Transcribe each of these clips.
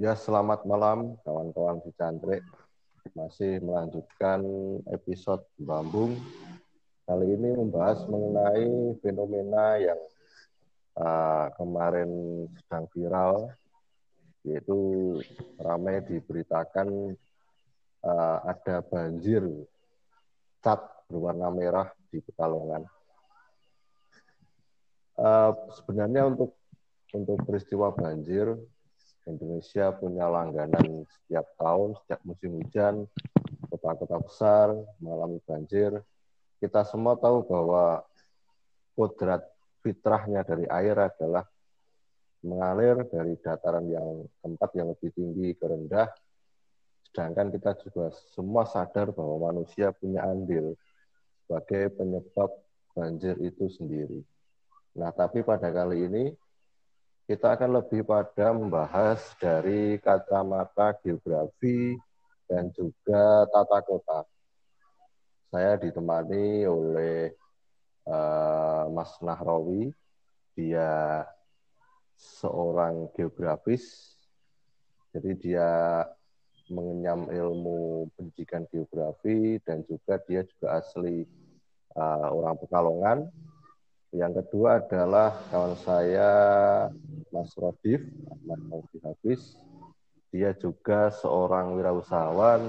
Ya, selamat malam kawan-kawan di Cantrik. Masih melanjutkan episode Bambung. Kali ini membahas mengenai fenomena yang uh, kemarin sedang viral, yaitu ramai diberitakan uh, ada banjir cat berwarna merah di Pekalongan. Uh, sebenarnya untuk untuk peristiwa banjir Indonesia punya langganan setiap tahun, setiap musim hujan, kota-kota besar mengalami banjir. Kita semua tahu bahwa kodrat fitrahnya dari air adalah mengalir dari dataran yang tempat yang lebih tinggi ke rendah. Sedangkan kita juga semua sadar bahwa manusia punya andil sebagai penyebab banjir itu sendiri. Nah, tapi pada kali ini kita akan lebih pada membahas dari kacamata geografi dan juga tata kota. Saya ditemani oleh uh, Mas Nahrawi, dia seorang geografis, jadi dia mengenyam ilmu pendidikan geografi dan juga dia juga asli uh, orang Pekalongan yang kedua adalah kawan saya Mas Rodif, Mas Rodif Habis. Dia juga seorang wirausahawan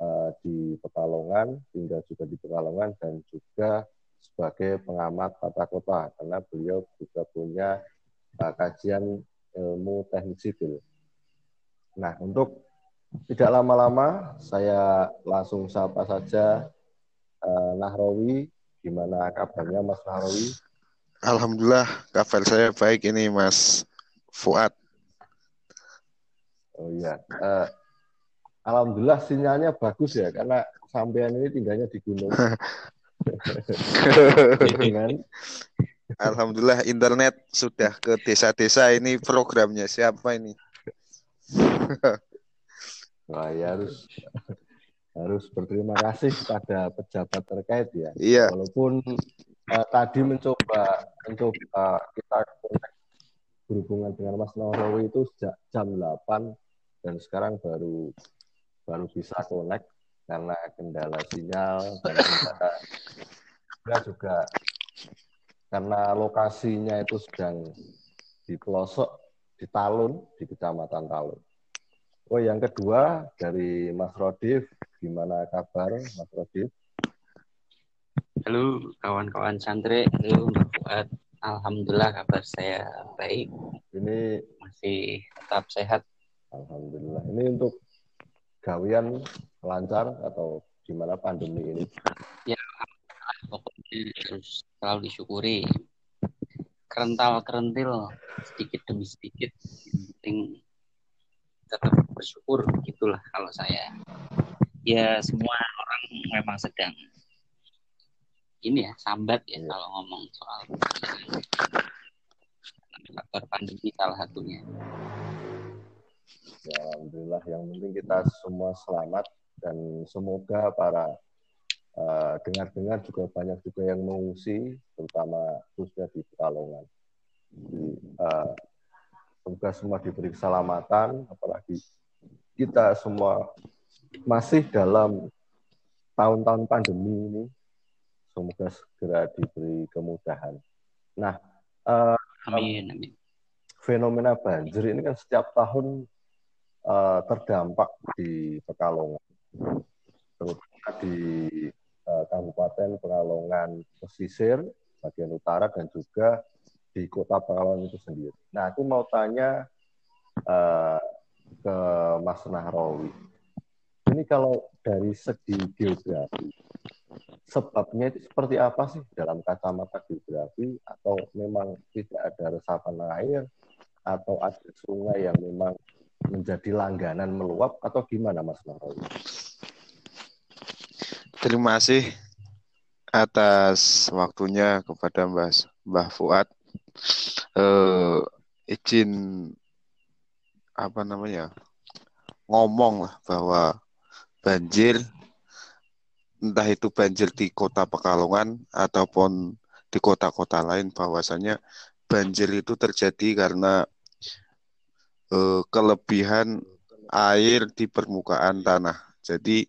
uh, di Pekalongan, tinggal juga di Pekalongan dan juga sebagai pengamat tata kota karena beliau juga punya uh, kajian ilmu teknik sipil. Nah, untuk tidak lama-lama saya langsung sapa saja uh, Nahrawi Gimana kabarnya Mas Narawi? Alhamdulillah kabar saya baik ini Mas Fuad. Oh iya. Uh, Alhamdulillah sinyalnya bagus ya karena sampean ini tinggalnya di gunung. Dengan Alhamdulillah internet sudah ke desa-desa ini programnya siapa ini? Wah ya harus harus berterima kasih pada pejabat terkait ya. Iya. Walaupun uh, tadi mencoba mencoba kita berhubungan dengan Mas Norowi itu sejak jam 8 dan sekarang baru baru bisa connect karena kendala sinyal dan kendala juga karena lokasinya itu sedang di pelosok di Talun di Kecamatan Talun. Oh, yang kedua dari Mas Rodif Gimana kabar Mas Rodif? Halo kawan-kawan santri, halo Mbak Fuad. Alhamdulillah kabar saya baik. Ini masih tetap sehat. Alhamdulillah. Ini untuk gawian lancar atau gimana pandemi ini? Ya, pokoknya harus selalu disyukuri. Kerental kerentil sedikit demi sedikit. Yang penting tetap bersyukur gitulah kalau saya ya semua orang memang sedang ini ya sambat ya kalau ngomong soal faktor pandemi salah satunya. Ya, Alhamdulillah yang penting kita semua selamat dan semoga para uh, dengar-dengar juga banyak juga yang mengungsi terutama khususnya di Pekalongan. Jadi, uh, semoga semua diberi keselamatan apalagi kita semua masih dalam tahun-tahun pandemi ini semoga segera diberi kemudahan. Nah, uh, amin, amin. fenomena banjir ini kan setiap tahun uh, terdampak di Pekalongan, terutama di uh, Kabupaten Pekalongan pesisir bagian utara dan juga di kota Pekalongan itu sendiri. Nah, aku mau tanya uh, ke Mas Nahrawi ini kalau dari segi geografi, sebabnya itu seperti apa sih dalam kacamata geografi? Atau memang tidak ada resapan air? Atau ada sungai yang memang menjadi langganan meluap? Atau gimana Mas Narawi? Terima kasih atas waktunya kepada Mbah Mbah Fuad. Uh, izin apa namanya ngomong lah bahwa banjir entah itu banjir di kota Pekalongan ataupun di kota-kota lain bahwasanya banjir itu terjadi karena eh, kelebihan air di permukaan tanah. Jadi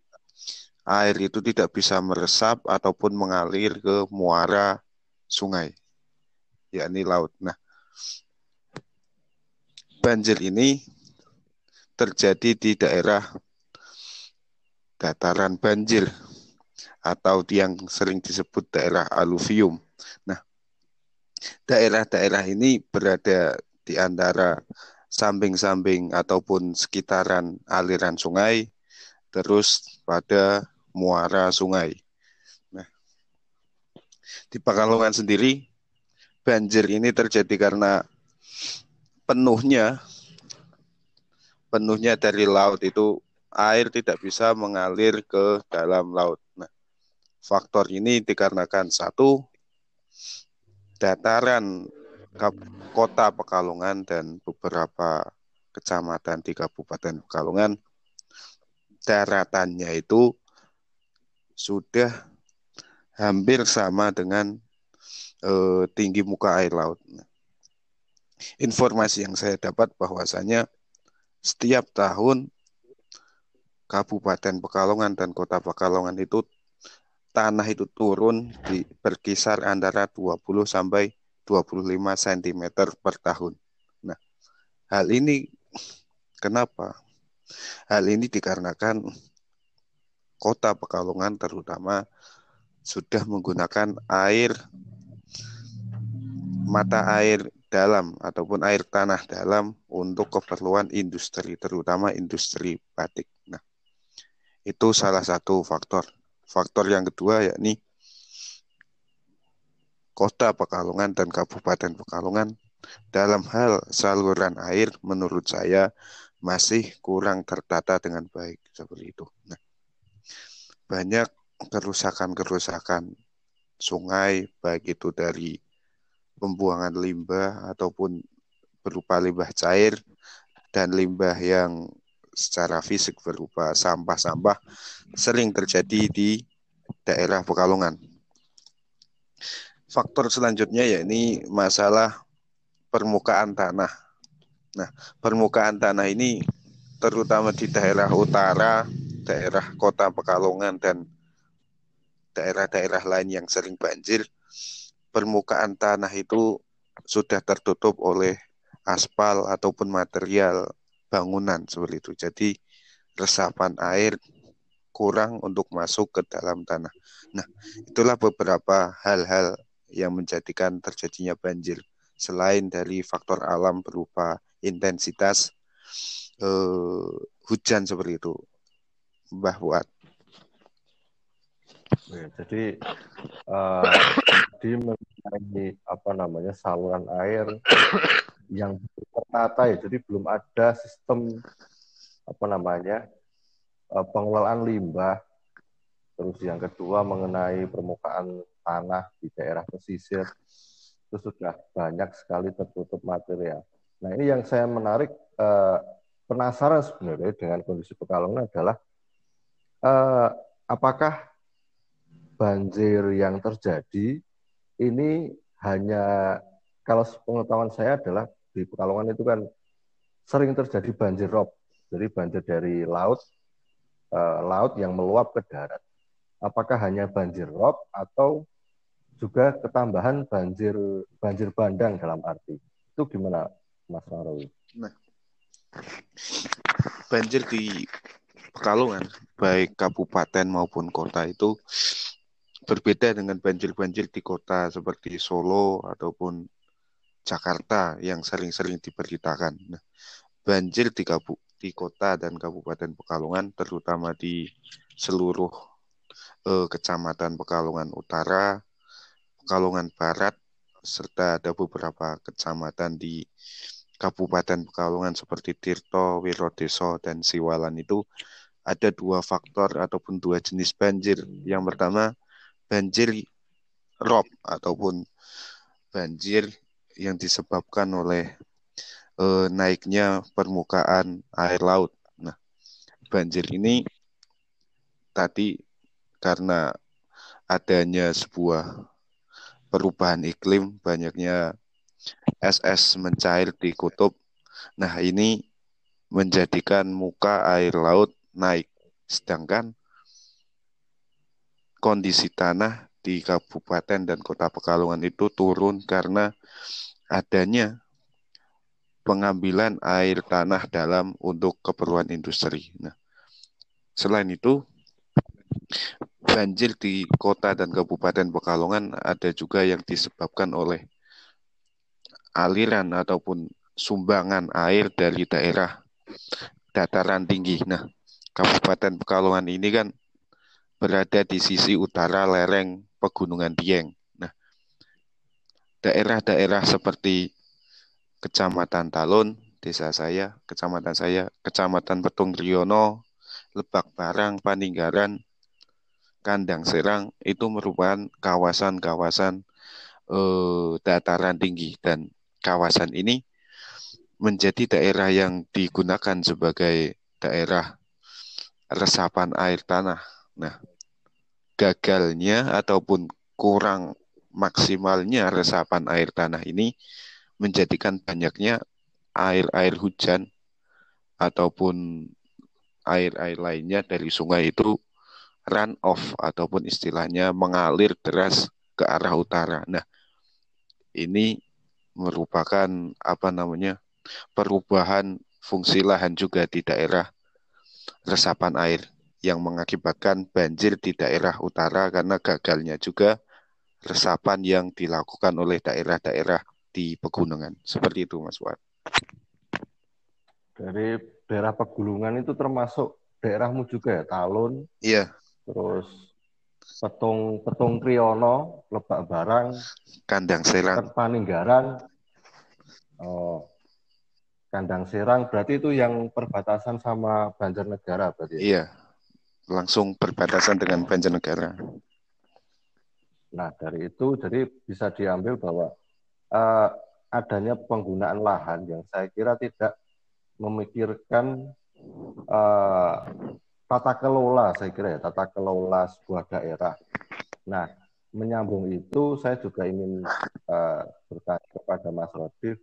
air itu tidak bisa meresap ataupun mengalir ke muara sungai, yakni laut. Nah, banjir ini terjadi di daerah dataran banjir atau yang sering disebut daerah aluvium. Nah, daerah-daerah ini berada di antara samping-samping ataupun sekitaran aliran sungai, terus pada muara sungai. Nah, di Pekalongan sendiri, banjir ini terjadi karena penuhnya penuhnya dari laut itu air tidak bisa mengalir ke dalam laut. Nah, faktor ini dikarenakan satu dataran kota Pekalongan dan beberapa kecamatan di Kabupaten Pekalongan daratannya itu sudah hampir sama dengan eh, tinggi muka air laut. Nah, informasi yang saya dapat bahwasanya setiap tahun Kabupaten Pekalongan dan Kota Pekalongan itu tanah itu turun di berkisar antara 20 sampai 25 cm per tahun. Nah, hal ini kenapa? Hal ini dikarenakan Kota Pekalongan terutama sudah menggunakan air mata air dalam ataupun air tanah dalam untuk keperluan industri, terutama industri batik. Itu salah satu faktor. Faktor yang kedua yakni Kota Pekalongan dan Kabupaten Pekalongan dalam hal saluran air menurut saya masih kurang tertata dengan baik seperti itu. Nah, banyak kerusakan-kerusakan sungai baik itu dari pembuangan limbah ataupun berupa limbah cair dan limbah yang secara fisik berupa sampah-sampah sering terjadi di daerah Pekalongan. Faktor selanjutnya yakni masalah permukaan tanah. Nah, permukaan tanah ini terutama di daerah utara, daerah kota Pekalongan dan daerah-daerah lain yang sering banjir permukaan tanah itu sudah tertutup oleh aspal ataupun material bangunan seperti itu. Jadi resapan air kurang untuk masuk ke dalam tanah. Nah, itulah beberapa hal-hal yang menjadikan terjadinya banjir selain dari faktor alam berupa intensitas eh, hujan seperti itu. Mbah Buat. Jadi uh, di apa namanya saluran air yang tertata ya, jadi belum ada sistem apa namanya uh, pengelolaan limbah. Terus yang kedua mengenai permukaan tanah di daerah pesisir itu sudah banyak sekali tertutup material. Nah ini yang saya menarik uh, penasaran sebenarnya dengan kondisi Pekalongan adalah uh, apakah banjir yang terjadi ini hanya kalau pengetahuan saya adalah di Pekalongan itu kan sering terjadi banjir rob, jadi banjir dari laut, eh, laut yang meluap ke darat. Apakah hanya banjir rob atau juga ketambahan banjir banjir bandang dalam arti itu gimana, Mas Rawi? Nah, banjir di Pekalongan, baik kabupaten maupun kota itu berbeda dengan banjir-banjir di kota seperti Solo ataupun Jakarta yang sering-sering diberitakan. Nah, banjir di, kabu di kota dan kabupaten Pekalongan, terutama di seluruh eh, kecamatan Pekalongan Utara, Pekalongan Barat, serta ada beberapa kecamatan di Kabupaten Pekalongan seperti Tirto, Wirodeso, dan Siwalan itu ada dua faktor ataupun dua jenis banjir. Yang pertama banjir rob ataupun banjir yang disebabkan oleh eh, naiknya permukaan air laut. Nah, banjir ini tadi karena adanya sebuah perubahan iklim, banyaknya es-es mencair di kutub. Nah, ini menjadikan muka air laut naik. Sedangkan kondisi tanah di Kabupaten dan Kota Pekalongan itu turun karena adanya pengambilan air tanah dalam untuk keperluan industri. Nah, selain itu, banjir di kota dan kabupaten Pekalongan ada juga yang disebabkan oleh aliran ataupun sumbangan air dari daerah dataran tinggi. Nah, Kabupaten Pekalongan ini kan berada di sisi utara lereng Pegunungan Dieng. Nah, daerah-daerah seperti Kecamatan Talun, desa saya, kecamatan saya, Kecamatan Petung Riono, Lebak Barang, Paninggaran, Kandang Serang itu merupakan kawasan-kawasan eh, dataran tinggi dan kawasan ini menjadi daerah yang digunakan sebagai daerah resapan air tanah. Nah, gagalnya ataupun kurang maksimalnya resapan air tanah ini menjadikan banyaknya air-air hujan ataupun air-air lainnya dari sungai itu run off ataupun istilahnya mengalir deras ke arah utara. Nah, ini merupakan apa namanya perubahan fungsi lahan juga di daerah resapan air yang mengakibatkan banjir di daerah utara karena gagalnya juga resapan yang dilakukan oleh daerah-daerah di pegunungan. Seperti itu Mas Wad. Dari daerah pegunungan itu termasuk daerahmu juga ya, Talun. Iya terus petung petung Triyono, Lebak Barang, Kandang Serang, Paninggaran, oh, Kandang Serang berarti itu yang perbatasan sama Banjarnegara berarti. Ya? Iya, langsung perbatasan dengan Banjarnegara. Nah dari itu jadi bisa diambil bahwa uh, adanya penggunaan lahan yang saya kira tidak memikirkan uh, tata kelola saya kira ya tata kelola sebuah daerah. Nah menyambung itu saya juga ingin uh, bertanya kepada Mas Rodif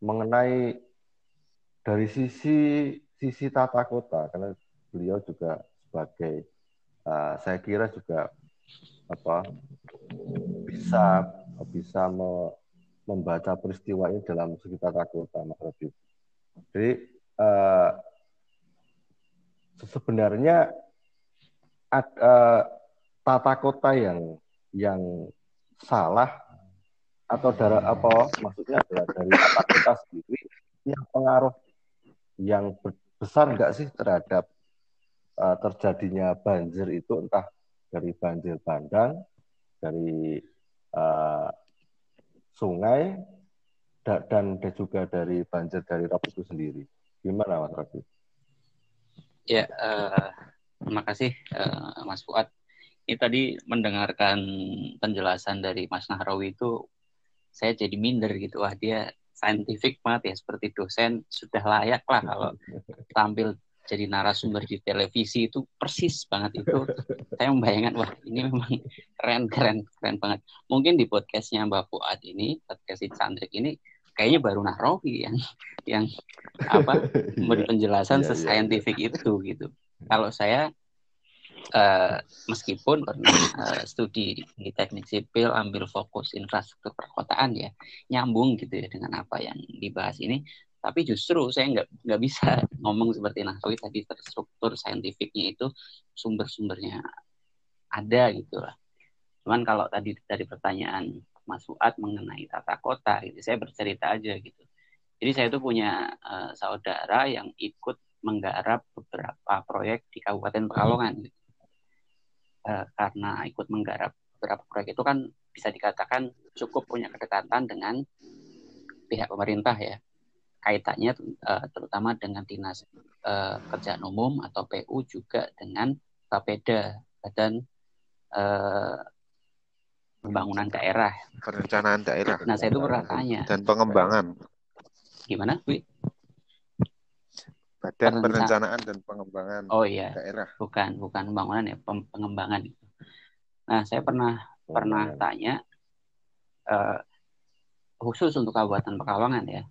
mengenai dari sisi sisi tata kota karena beliau juga sebagai uh, saya kira juga apa bisa bisa me, membaca peristiwa ini dalam segi tata kota Rodif. Jadi uh, sebenarnya ad, uh, tata kota yang yang salah atau dari apa maksudnya adalah dari tata kota sendiri yang pengaruh yang besar enggak sih terhadap uh, terjadinya banjir itu entah dari banjir bandang dari uh, sungai dan, dan juga dari banjir dari Rapi itu sendiri. Gimana Mas Rapi? Ya, uh, terima kasih uh, Mas Fuad. Ini tadi mendengarkan penjelasan dari Mas Nahrawi itu saya jadi minder gitu. Wah dia saintifik banget ya seperti dosen sudah layak lah kalau tampil jadi narasumber di televisi itu persis banget itu saya membayangkan wah ini memang keren keren keren banget mungkin di podcastnya Mbak Fuad ini podcast Chandrik ini kayaknya baru Nahrawi yang yang apa memberi iya. penjelasan yeah, iya. sesaintifik yeah. itu gitu. Kalau saya uh, meskipun pernah uh, studi di teknik sipil ambil fokus infrastruktur perkotaan ya nyambung gitu ya dengan apa yang dibahas ini tapi justru saya nggak nggak bisa ngomong seperti Nahrawi tadi terstruktur saintifiknya itu sumber-sumbernya ada gitu lah cuman kalau tadi dari pertanyaan Mas Fuad mengenai tata kota gitu. Saya bercerita aja gitu. Jadi saya itu punya uh, saudara yang ikut menggarap beberapa proyek di Kabupaten Pekalongan. Gitu. Uh, karena ikut menggarap beberapa proyek itu kan bisa dikatakan cukup punya kedekatan dengan pihak pemerintah ya. Kaitannya uh, terutama dengan dinas uh, kerjaan umum atau PU juga dengan Bapeda Badan uh, pembangunan daerah. Perencanaan daerah. Nah, saya itu pernah tanya. Dan pengembangan. Gimana, Wi? Badan Perencanaan dan Pengembangan oh, iya. daerah. Bukan, bukan pembangunan ya, pengembangan itu. Nah, saya pernah oh, pernah tanya uh, khusus untuk Kabupaten Pekalongan ya.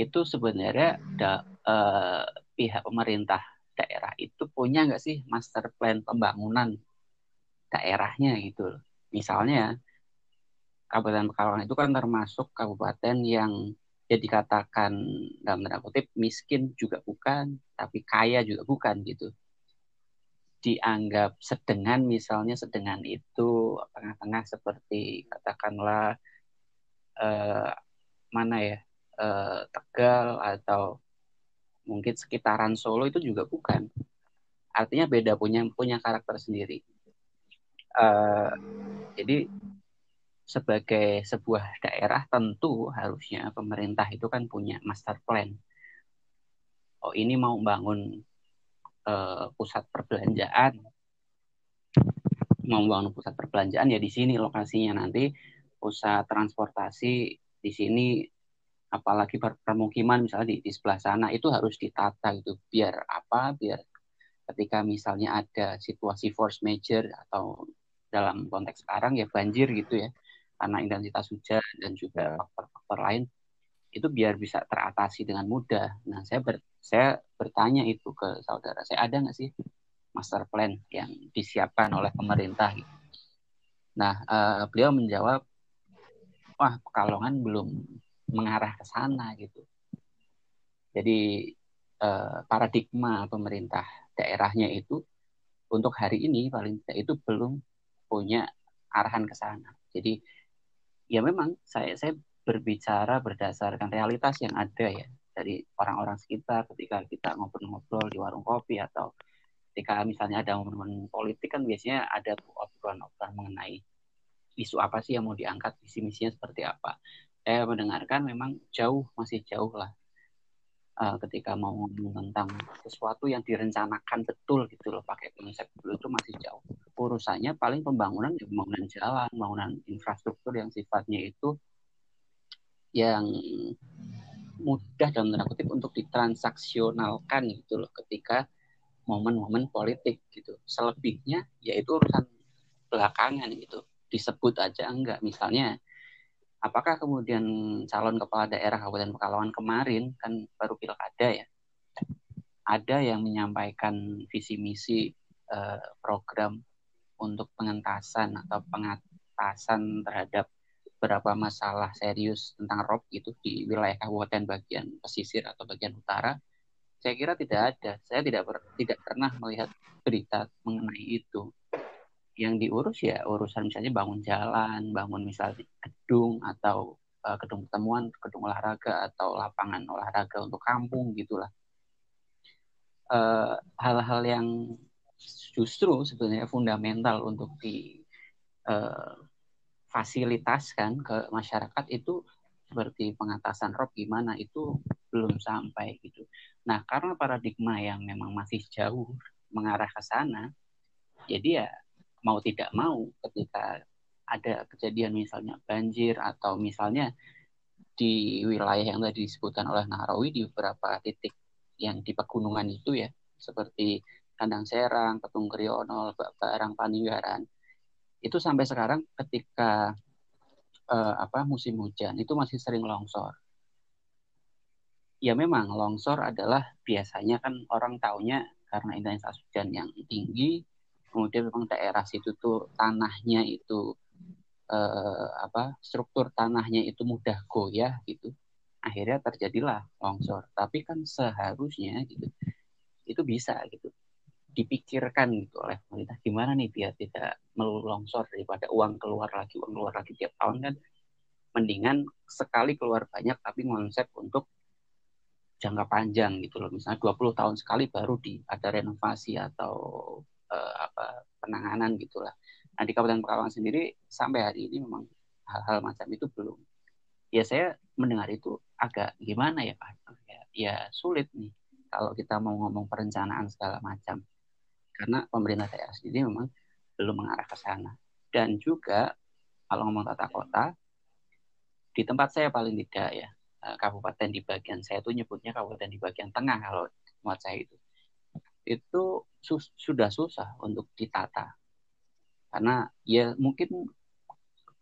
Itu sebenarnya da, uh, pihak pemerintah daerah itu punya nggak sih master plan pembangunan daerahnya gitu Misalnya Kabupaten Pekalongan itu kan termasuk kabupaten yang ya dikatakan dalam tanda kutip miskin juga bukan, tapi kaya juga bukan gitu. Dianggap sedengan misalnya sedengan itu tengah-tengah seperti katakanlah eh, mana ya eh, Tegal atau mungkin sekitaran Solo itu juga bukan. Artinya beda punya punya karakter sendiri. Uh, jadi sebagai sebuah daerah tentu harusnya pemerintah itu kan punya master plan. Oh ini mau bangun uh, pusat perbelanjaan, mau bangun pusat perbelanjaan ya di sini lokasinya nanti pusat transportasi di sini apalagi permukiman misalnya di, di sebelah sana itu harus ditata gitu biar apa biar ketika misalnya ada situasi force major atau dalam konteks sekarang ya banjir gitu ya karena intensitas hujan dan juga faktor-faktor lain itu biar bisa teratasi dengan mudah. Nah, saya ber, saya bertanya itu ke saudara, saya ada nggak sih master plan yang disiapkan oleh pemerintah? Gitu. Nah, uh, beliau menjawab, wah Pekalongan belum mengarah ke sana gitu. Jadi uh, paradigma pemerintah daerahnya itu untuk hari ini paling tidak itu belum punya arahan ke sana. Jadi ya memang saya saya berbicara berdasarkan realitas yang ada ya dari orang-orang sekitar ketika kita ngobrol-ngobrol di warung kopi atau ketika misalnya ada momen politik kan biasanya ada obrolan-obrolan mengenai isu apa sih yang mau diangkat visi misinya seperti apa saya mendengarkan memang jauh masih jauh lah uh, ketika mau ngomong tentang sesuatu yang direncanakan betul gitu loh pakai konsep dulu itu masih jauh. Urusannya paling pembangunan ya pembangunan jalan pembangunan infrastruktur yang sifatnya itu yang mudah dalam tanda kutip untuk ditransaksionalkan gitu loh ketika momen-momen politik gitu. Selebihnya yaitu urusan belakangan gitu disebut aja enggak. Misalnya apakah kemudian calon kepala daerah Kabupaten Pekalongan kemarin kan baru pilkada ya ada yang menyampaikan visi misi eh, program untuk pengentasan atau pengatasan terhadap beberapa masalah serius tentang rob gitu di wilayah kabupaten bagian pesisir atau bagian utara? Saya kira tidak ada. Saya tidak ber, tidak pernah melihat berita mengenai itu. Yang diurus ya urusan misalnya bangun jalan, bangun misalnya gedung atau uh, gedung pertemuan, gedung olahraga atau lapangan olahraga untuk kampung gitulah. Uh, hal-hal yang justru sebenarnya fundamental untuk di uh, fasilitaskan ke masyarakat itu seperti pengatasan rob gimana itu belum sampai gitu. Nah karena paradigma yang memang masih jauh mengarah ke sana, jadi ya mau tidak mau ketika ada kejadian misalnya banjir atau misalnya di wilayah yang tadi disebutkan oleh Nahrawi di beberapa titik yang di pegunungan itu ya seperti Kandang Serang, Ketung Kriono, Barang Paninggaran itu sampai sekarang ketika eh, apa musim hujan itu masih sering longsor. Ya memang longsor adalah biasanya kan orang taunya karena intensitas hujan yang tinggi kemudian memang daerah situ tuh tanahnya itu eh, apa struktur tanahnya itu mudah goyah gitu akhirnya terjadilah longsor. Tapi kan seharusnya gitu itu bisa gitu dipikirkan gitu oleh pemerintah. Gimana nih biar tidak melulu longsor daripada uang keluar lagi uang keluar lagi tiap tahun kan? Mendingan sekali keluar banyak tapi konsep untuk jangka panjang gitu loh. Misalnya 20 tahun sekali baru di ada renovasi atau uh, apa penanganan gitulah. Nah di Kabupaten Pekalongan sendiri sampai hari ini memang hal-hal macam itu belum. Ya saya mendengar itu agak gimana ya Pak? Ya, ya sulit nih kalau kita mau ngomong perencanaan segala macam. Karena pemerintah daerah sendiri memang belum mengarah ke sana. Dan juga kalau ngomong tata kota, di tempat saya paling tidak ya, eh, kabupaten di bagian saya tuh nyebutnya kabupaten di bagian tengah kalau tempat saya itu itu sudah susah untuk ditata karena ya mungkin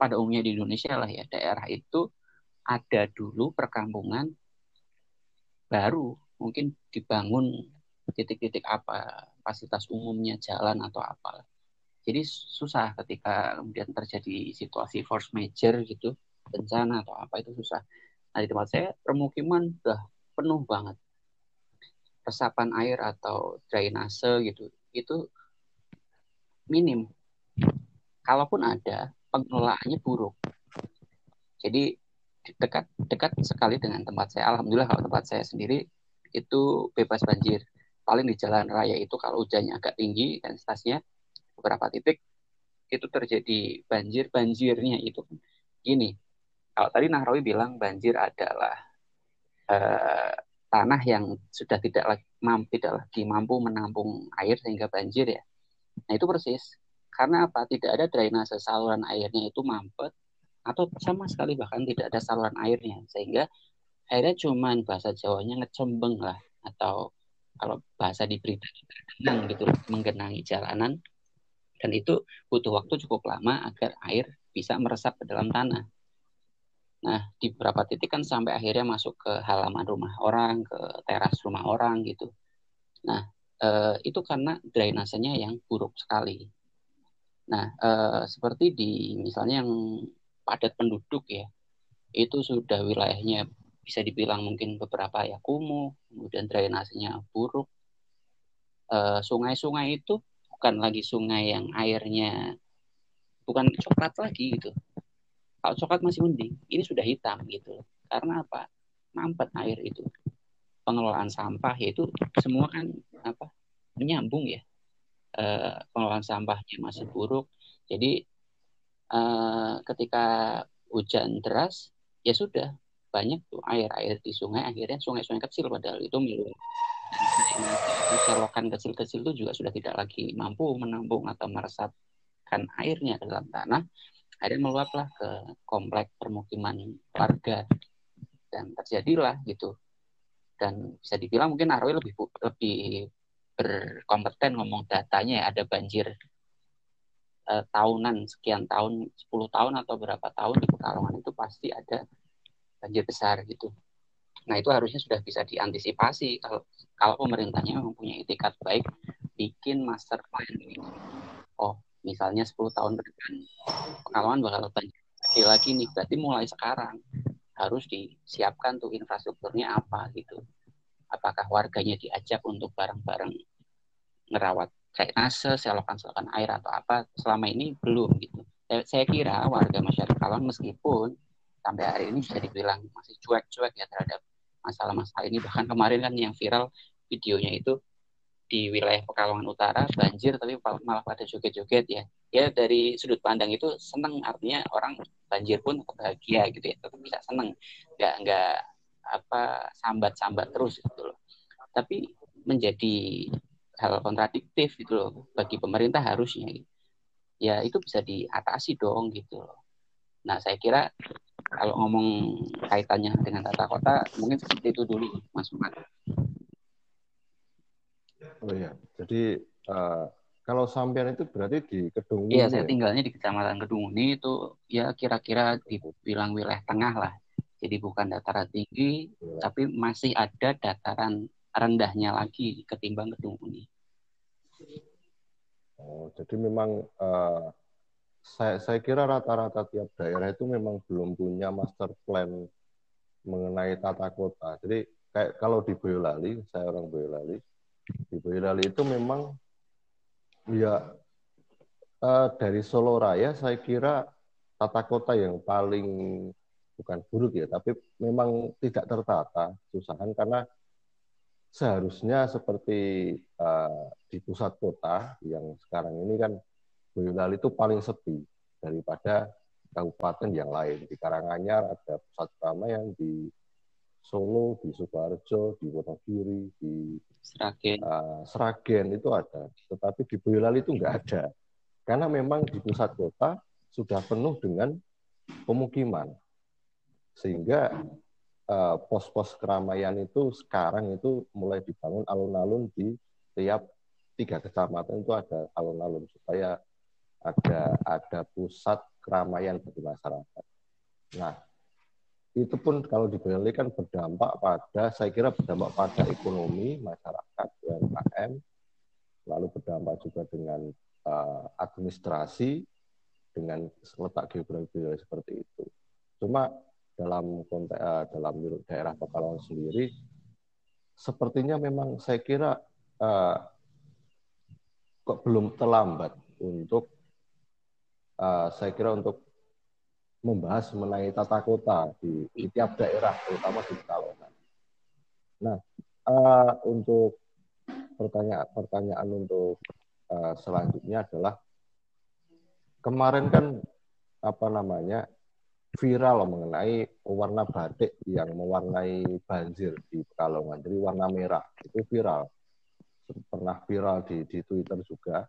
pada umumnya di Indonesia lah ya daerah itu ada dulu perkampungan baru mungkin dibangun titik-titik apa fasilitas umumnya jalan atau apa jadi susah ketika kemudian terjadi situasi force major gitu bencana atau apa itu susah. Nah di tempat saya permukiman udah penuh banget. Resapan air atau drainase gitu itu minim kalaupun ada pengelolaannya buruk. Jadi dekat dekat sekali dengan tempat saya. Alhamdulillah kalau tempat saya sendiri itu bebas banjir. Paling di jalan raya itu kalau hujannya agak tinggi dan stasinya beberapa titik itu terjadi banjir banjirnya itu. Gini kalau tadi Nahrawi bilang banjir adalah uh, tanah yang sudah tidak lagi mampu tidak lagi mampu menampung air sehingga banjir ya. Nah itu persis karena apa tidak ada drainase saluran airnya itu mampet atau sama sekali bahkan tidak ada saluran airnya sehingga akhirnya cuman bahasa Jawanya ngecembeng lah atau kalau bahasa di berita gitu menggenangi jalanan dan itu butuh waktu cukup lama agar air bisa meresap ke dalam tanah. Nah, di beberapa titik kan sampai akhirnya masuk ke halaman rumah orang, ke teras rumah orang gitu. Nah, eh, itu karena drainasenya yang buruk sekali. Nah, eh, seperti di misalnya yang padat penduduk ya, itu sudah wilayahnya bisa dibilang mungkin beberapa ya kumuh, kemudian drainasenya buruk. Eh, sungai-sungai itu bukan lagi sungai yang airnya bukan coklat lagi gitu. Kalau coklat masih mending, ini sudah hitam gitu. Karena apa? Mampet air itu. Pengelolaan sampah yaitu semua kan apa? menyambung ya. Eh, pengelolaan sampahnya masih buruk. Jadi eh, ketika hujan deras ya sudah banyak tuh air-air di sungai. Akhirnya sungai-sungai kecil padahal itu meluap selokan kecil-kecil itu juga sudah tidak lagi mampu menampung atau meresapkan airnya ke dalam tanah. Akhirnya meluaplah ke komplek permukiman warga. Dan terjadilah gitu. Dan bisa dibilang mungkin Arwi lebih lebih berkompeten ngomong datanya ya ada banjir eh, tahunan sekian tahun 10 tahun atau berapa tahun di Pekalongan itu pasti ada banjir besar gitu. Nah itu harusnya sudah bisa diantisipasi kalau kalau pemerintahnya mempunyai etikat baik bikin master plan ini. Oh misalnya 10 tahun ke depan Pekalongan bakal banjir lagi nih berarti mulai sekarang harus disiapkan tuh infrastrukturnya apa gitu. Apakah warganya diajak untuk bareng-bareng ngerawat kayak nase, selokan-selokan air atau apa selama ini belum gitu. Saya kira warga masyarakat Kalong meskipun sampai hari ini bisa dibilang masih cuek-cuek ya terhadap masalah-masalah ini. Bahkan kemarin kan yang viral videonya itu di wilayah Pekalongan Utara banjir tapi malah pada joget-joget ya. Ya dari sudut pandang itu seneng artinya orang banjir pun bahagia gitu ya, tetap bisa seneng. Nggak nggak apa sambat-sambat terus gitu loh. Tapi menjadi hal kontradiktif gitu loh bagi pemerintah harusnya. Ya itu bisa diatasi dong gitu loh. Nah saya kira kalau ngomong kaitannya dengan tata kota mungkin seperti itu dulu Mas Umar. Oh iya, jadi uh, kalau sampean itu berarti di Kedunguni. Iya, saya ya? tinggalnya di Kecamatan Kedunguni itu ya kira-kira dibilang wilayah tengah lah. Jadi bukan dataran tinggi, ya. tapi masih ada dataran rendahnya lagi ketimbang Kedunguni. Oh, jadi memang uh, saya, saya kira rata-rata tiap daerah itu memang belum punya master plan mengenai tata kota. Jadi kayak kalau di Boyolali, saya orang Boyolali, di Boyolali itu memang ya uh, dari Solo Raya saya kira tata kota yang paling bukan buruk ya, tapi memang tidak tertata, susahan karena seharusnya seperti uh, di pusat kota yang sekarang ini kan Boyolali itu paling sepi daripada kabupaten yang lain. Di Karanganyar ada pusat keramaian, di Solo, di Sukoharjo, di Wonogiri, di Seragen. Uh, Seragen itu ada. Tetapi di Boyolali itu nggak ada. Karena memang di pusat kota sudah penuh dengan pemukiman. Sehingga eh, pos-pos uh, keramaian itu sekarang itu mulai dibangun alun-alun di tiap tiga kecamatan itu ada alun-alun supaya ada ada pusat keramaian bagi masyarakat. Nah, itu pun kalau di Bali kan berdampak pada, saya kira berdampak pada ekonomi masyarakat UMKM, lalu berdampak juga dengan uh, administrasi, dengan letak geografi seperti itu. Cuma dalam konteks uh, dalam daerah Pekalongan sendiri, sepertinya memang saya kira uh, kok belum terlambat untuk uh, saya kira untuk membahas mengenai tata kota di, di tiap daerah, terutama di Pekalongan. Nah, uh, untuk pertanyaan pertanyaan untuk uh, selanjutnya adalah kemarin kan apa namanya viral mengenai warna batik yang mewarnai banjir di Pekalongan, jadi warna merah itu viral, pernah viral di, di Twitter juga,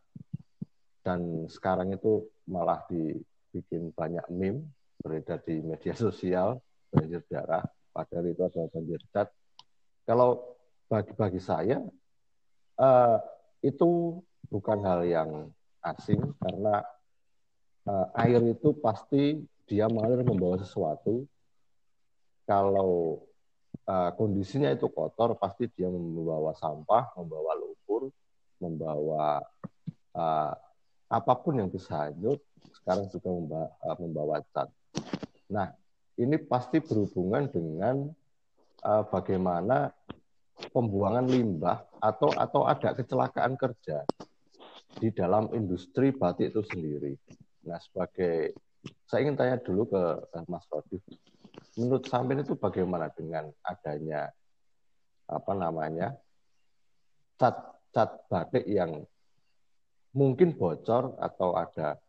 dan sekarang itu malah dibikin banyak meme beredar di media sosial banjir darah padahal itu adalah banjir cat. Kalau bagi-bagi saya uh, itu bukan hal yang asing karena uh, air itu pasti dia mengalir membawa sesuatu kalau uh, kondisinya itu kotor pasti dia membawa sampah membawa lumpur membawa uh, apa pun yang bisa hanyut sekarang juga membawa, uh, membawa cat Nah, ini pasti berhubungan dengan uh, bagaimana pembuangan limbah atau atau ada kecelakaan kerja di dalam industri batik itu sendiri. Nah, sebagai saya ingin tanya dulu ke Mas Rodi, menurut sampean itu bagaimana dengan adanya apa namanya cat cat batik yang mungkin bocor atau ada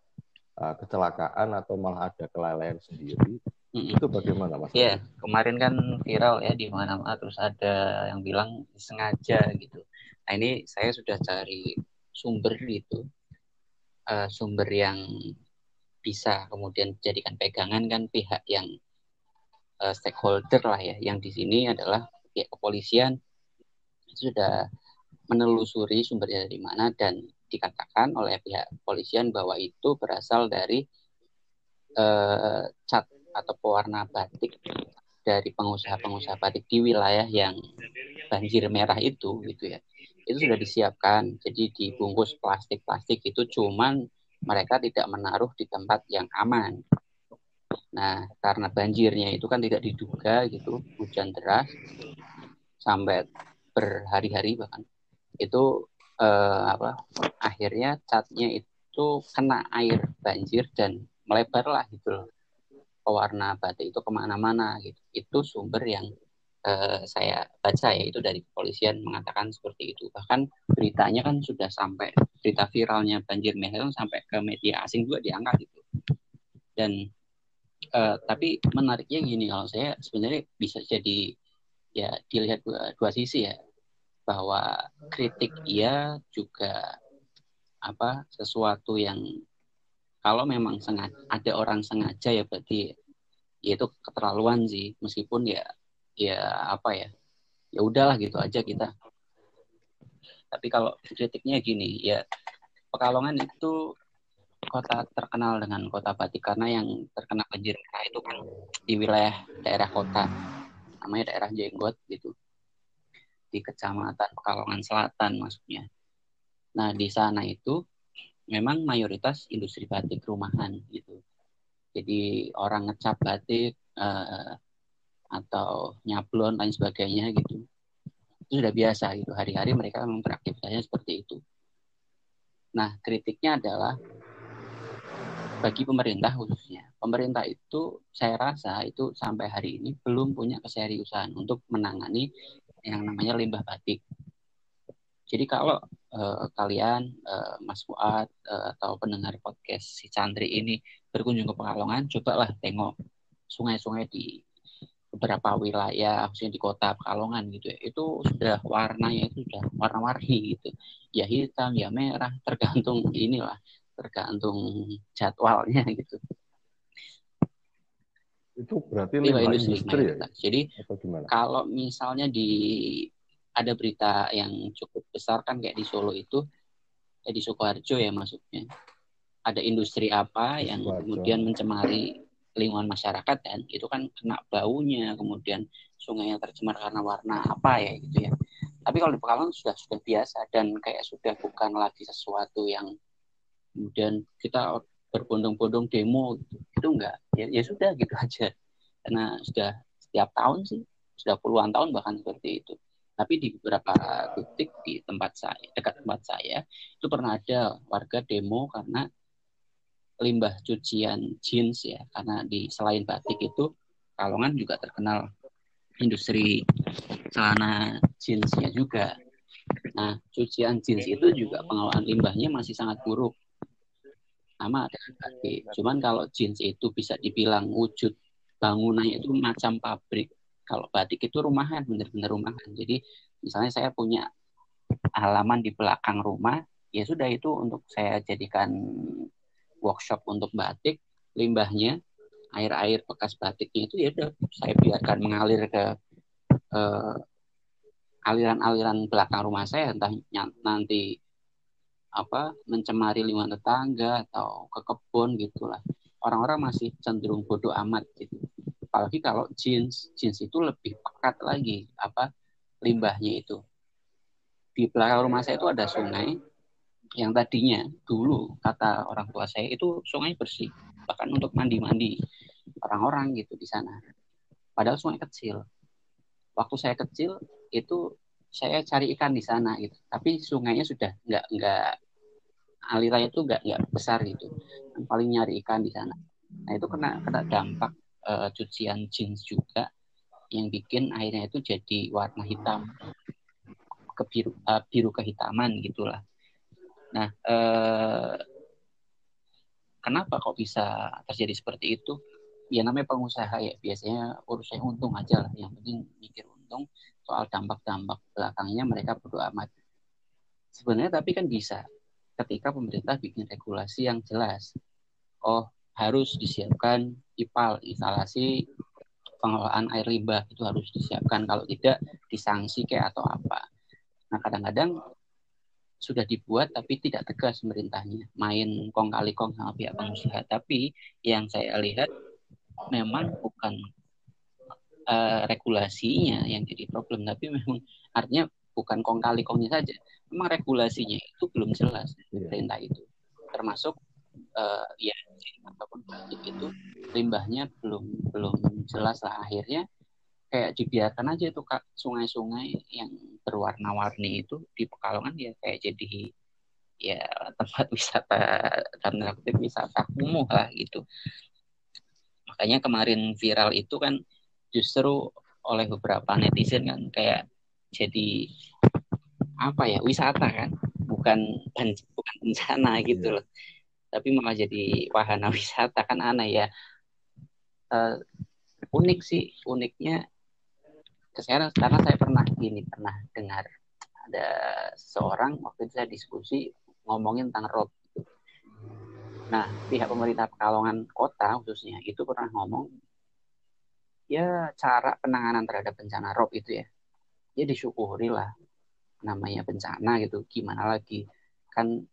uh, kecelakaan atau malah ada kelalaian sendiri itu bagaimana mas? Iya kemarin kan viral ya di mana-mana terus ada yang bilang sengaja gitu. Nah ini saya sudah cari sumber itu uh, sumber yang bisa kemudian dijadikan pegangan kan pihak yang uh, stakeholder lah ya. Yang di sini adalah pihak kepolisian. Sudah menelusuri sumbernya dari mana dan dikatakan oleh pihak kepolisian bahwa itu berasal dari uh, cat atau pewarna batik dari pengusaha-pengusaha batik di wilayah yang banjir merah itu gitu ya. Itu sudah disiapkan. Jadi dibungkus plastik-plastik itu cuman mereka tidak menaruh di tempat yang aman. Nah karena banjirnya itu kan tidak diduga gitu hujan deras sampai berhari-hari bahkan itu eh, apa akhirnya catnya itu kena air banjir dan melebar lah gitu loh. Pewarna batik itu ke mana-mana gitu. Itu sumber yang eh, saya baca ya itu dari kepolisian mengatakan seperti itu. Bahkan beritanya kan sudah sampai berita viralnya banjir merah sampai ke media asing juga diangkat gitu dan eh, tapi menariknya gini kalau saya sebenarnya bisa jadi ya dilihat dua, dua sisi ya. Bahwa kritik ia juga apa sesuatu yang kalau memang sengaja ada orang sengaja ya berarti ya itu keterlaluan sih. Meskipun ya ya apa ya ya udahlah gitu aja kita tapi kalau kritiknya gini ya Pekalongan itu kota terkenal dengan kota batik karena yang terkena banjir itu kan di wilayah daerah kota namanya daerah Jenggot gitu di Kecamatan Pekalongan Selatan maksudnya. Nah, di sana itu memang mayoritas industri batik rumahan gitu. Jadi orang ngecap batik uh, atau nyablon dan sebagainya gitu. Itu sudah biasa gitu. Hari-hari mereka memang beraktivitasnya seperti itu. Nah, kritiknya adalah bagi pemerintah khususnya. Pemerintah itu saya rasa itu sampai hari ini belum punya keseriusan untuk menangani yang namanya limbah batik. Jadi kalau uh, kalian uh, Mas Fuad uh, atau pendengar podcast si Chandri ini berkunjung ke Pekalongan, cobalah tengok sungai-sungai di beberapa wilayah, khususnya di kota Pekalongan gitu ya. Itu sudah warnanya itu sudah warna-warni gitu. Ya hitam, ya merah, tergantung inilah, tergantung jadwalnya gitu itu berarti limbah industri, industri ya? Jadi kalau misalnya di ada berita yang cukup besar kan kayak di Solo itu, kayak di Sukoharjo ya maksudnya. Ada industri apa yang kemudian mencemari lingkungan masyarakat dan itu kan kena baunya kemudian sungainya tercemar karena warna apa ya gitu ya. Tapi kalau di Pekalongan sudah sudah biasa dan kayak sudah bukan lagi sesuatu yang kemudian kita berbondong-bondong demo gitu. itu enggak. Ya, ya sudah gitu aja. Karena sudah setiap tahun sih sudah puluhan tahun bahkan seperti itu. Tapi di beberapa titik di tempat saya dekat tempat saya itu pernah ada warga demo karena limbah cucian jeans ya karena di selain batik itu Kalongan juga terkenal industri celana jeansnya juga. Nah, cucian jeans itu juga pengelolaan limbahnya masih sangat buruk. Sama dengan batik. Cuman kalau jeans itu bisa dibilang wujud bangunannya itu macam pabrik. Kalau batik itu rumahan, benar-benar rumahan. Jadi misalnya saya punya halaman di belakang rumah, ya sudah itu untuk saya jadikan workshop untuk batik, limbahnya air-air bekas batiknya itu ya udah saya biarkan mengalir ke uh, aliran-aliran belakang rumah saya entah nanti apa mencemari lingkungan tetangga atau ke kebun gitulah. Orang-orang masih cenderung bodoh amat gitu. Apalagi kalau jeans jeans itu lebih pekat lagi apa limbahnya itu. Di belakang rumah saya itu ada sungai yang tadinya dulu kata orang tua saya itu sungai bersih bahkan untuk mandi-mandi orang-orang gitu di sana. Padahal sungai kecil. Waktu saya kecil itu saya cari ikan di sana gitu. Tapi sungainya sudah nggak nggak alirannya itu nggak nggak besar gitu. Yang paling nyari ikan di sana. Nah itu kena kena dampak uh, cucian jeans juga yang bikin airnya itu jadi warna hitam kebiru uh, biru kehitaman gitulah. Nah, uh, kenapa kok bisa terjadi seperti itu? Ya namanya pengusaha ya biasanya urusannya untung aja lah. Yang penting mikir untung soal dampak-dampak belakangnya mereka bodo amat. Sebenarnya tapi kan bisa ketika pemerintah bikin regulasi yang jelas. Oh harus disiapkan IPAL, instalasi pengelolaan air limbah itu harus disiapkan. Kalau tidak disanksi kayak atau apa. Nah kadang-kadang sudah dibuat tapi tidak tegas pemerintahnya. Main kong kali kong sama pihak pengusaha. Tapi yang saya lihat memang bukan uh, regulasinya yang jadi problem. Tapi memang artinya bukan kong kali kongnya saja. Memang regulasinya itu belum jelas iya. perintah itu. Termasuk uh, ya apa pun itu limbahnya belum belum jelas lah. Akhirnya kayak dibiarkan aja itu kak. Sungai-sungai yang berwarna-warni itu di Pekalongan ya kayak jadi ya tempat wisata dan kutip wisata kumuh lah gitu. Makanya kemarin viral itu kan justru oleh beberapa netizen kan kayak jadi apa ya wisata kan bukan bukan bencana gitu iya. loh. Tapi malah jadi wahana wisata kan aneh ya. Uh, unik sih uniknya kesehatan karena saya pernah gini pernah dengar ada seorang waktu itu saya diskusi ngomongin tentang rob gitu. Nah, pihak pemerintah Pekalongan kota khususnya itu pernah ngomong ya cara penanganan terhadap bencana rob itu ya. Ya disyukuri lah namanya bencana gitu. Gimana lagi? Kan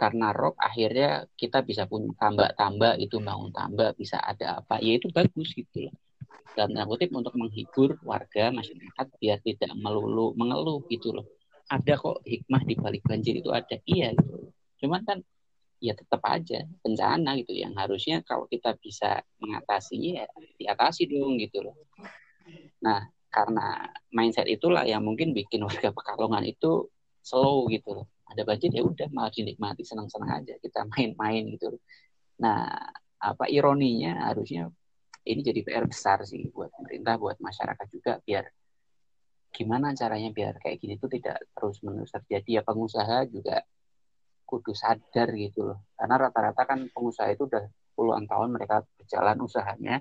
karena rob akhirnya kita bisa punya tambak-tambak itu bangun tambak bisa ada apa ya itu bagus gitu loh dalam tanda kutip untuk menghibur warga masyarakat biar tidak melulu mengeluh gitu loh. Ada kok hikmah di balik banjir itu ada. Iya gitu. Cuman kan ya tetap aja bencana gitu. Yang harusnya kalau kita bisa mengatasinya ya diatasi dong gitu loh. Nah karena mindset itulah yang mungkin bikin warga Pekalongan itu slow gitu loh. Ada banjir ya udah malah dinikmati senang-senang aja kita main-main gitu loh. nah apa ironinya harusnya ini jadi PR besar sih buat pemerintah, buat masyarakat juga biar gimana caranya biar kayak gini tuh tidak terus menerus terjadi. Ya pengusaha juga kudu sadar gitu loh. Karena rata-rata kan pengusaha itu udah puluhan tahun mereka berjalan usahanya.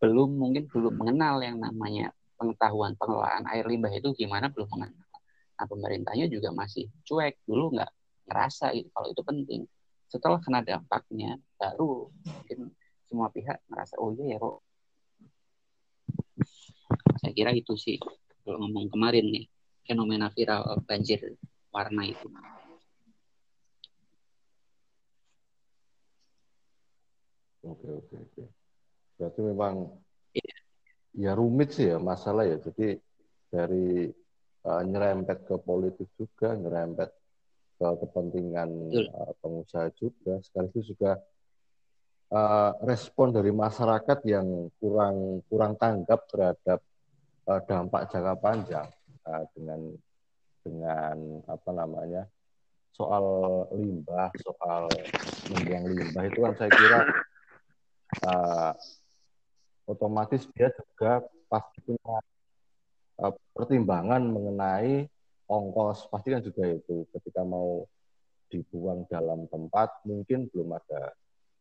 Belum mungkin belum mengenal yang namanya pengetahuan pengelolaan air limbah itu gimana belum mengenal. Nah pemerintahnya juga masih cuek. Dulu nggak ngerasa gitu kalau itu penting. Setelah kena dampaknya baru mungkin semua pihak merasa oh iya ya kok saya kira itu sih kalau ngomong kemarin nih fenomena viral banjir warna itu Oke oke oke. Berarti memang ya. ya rumit sih ya masalah ya. Jadi dari uh, nyerempet ke politik juga, nyerempet ke kepentingan uh, pengusaha juga, sekaligus juga uh, respon dari masyarakat yang kurang kurang tanggap terhadap uh, dampak jangka panjang. Uh, dengan dengan apa namanya soal limbah, soal membuang limbah itu kan saya kira uh, otomatis dia juga pasti punya uh, pertimbangan mengenai ongkos. Pasti kan juga itu ketika mau dibuang dalam tempat mungkin belum ada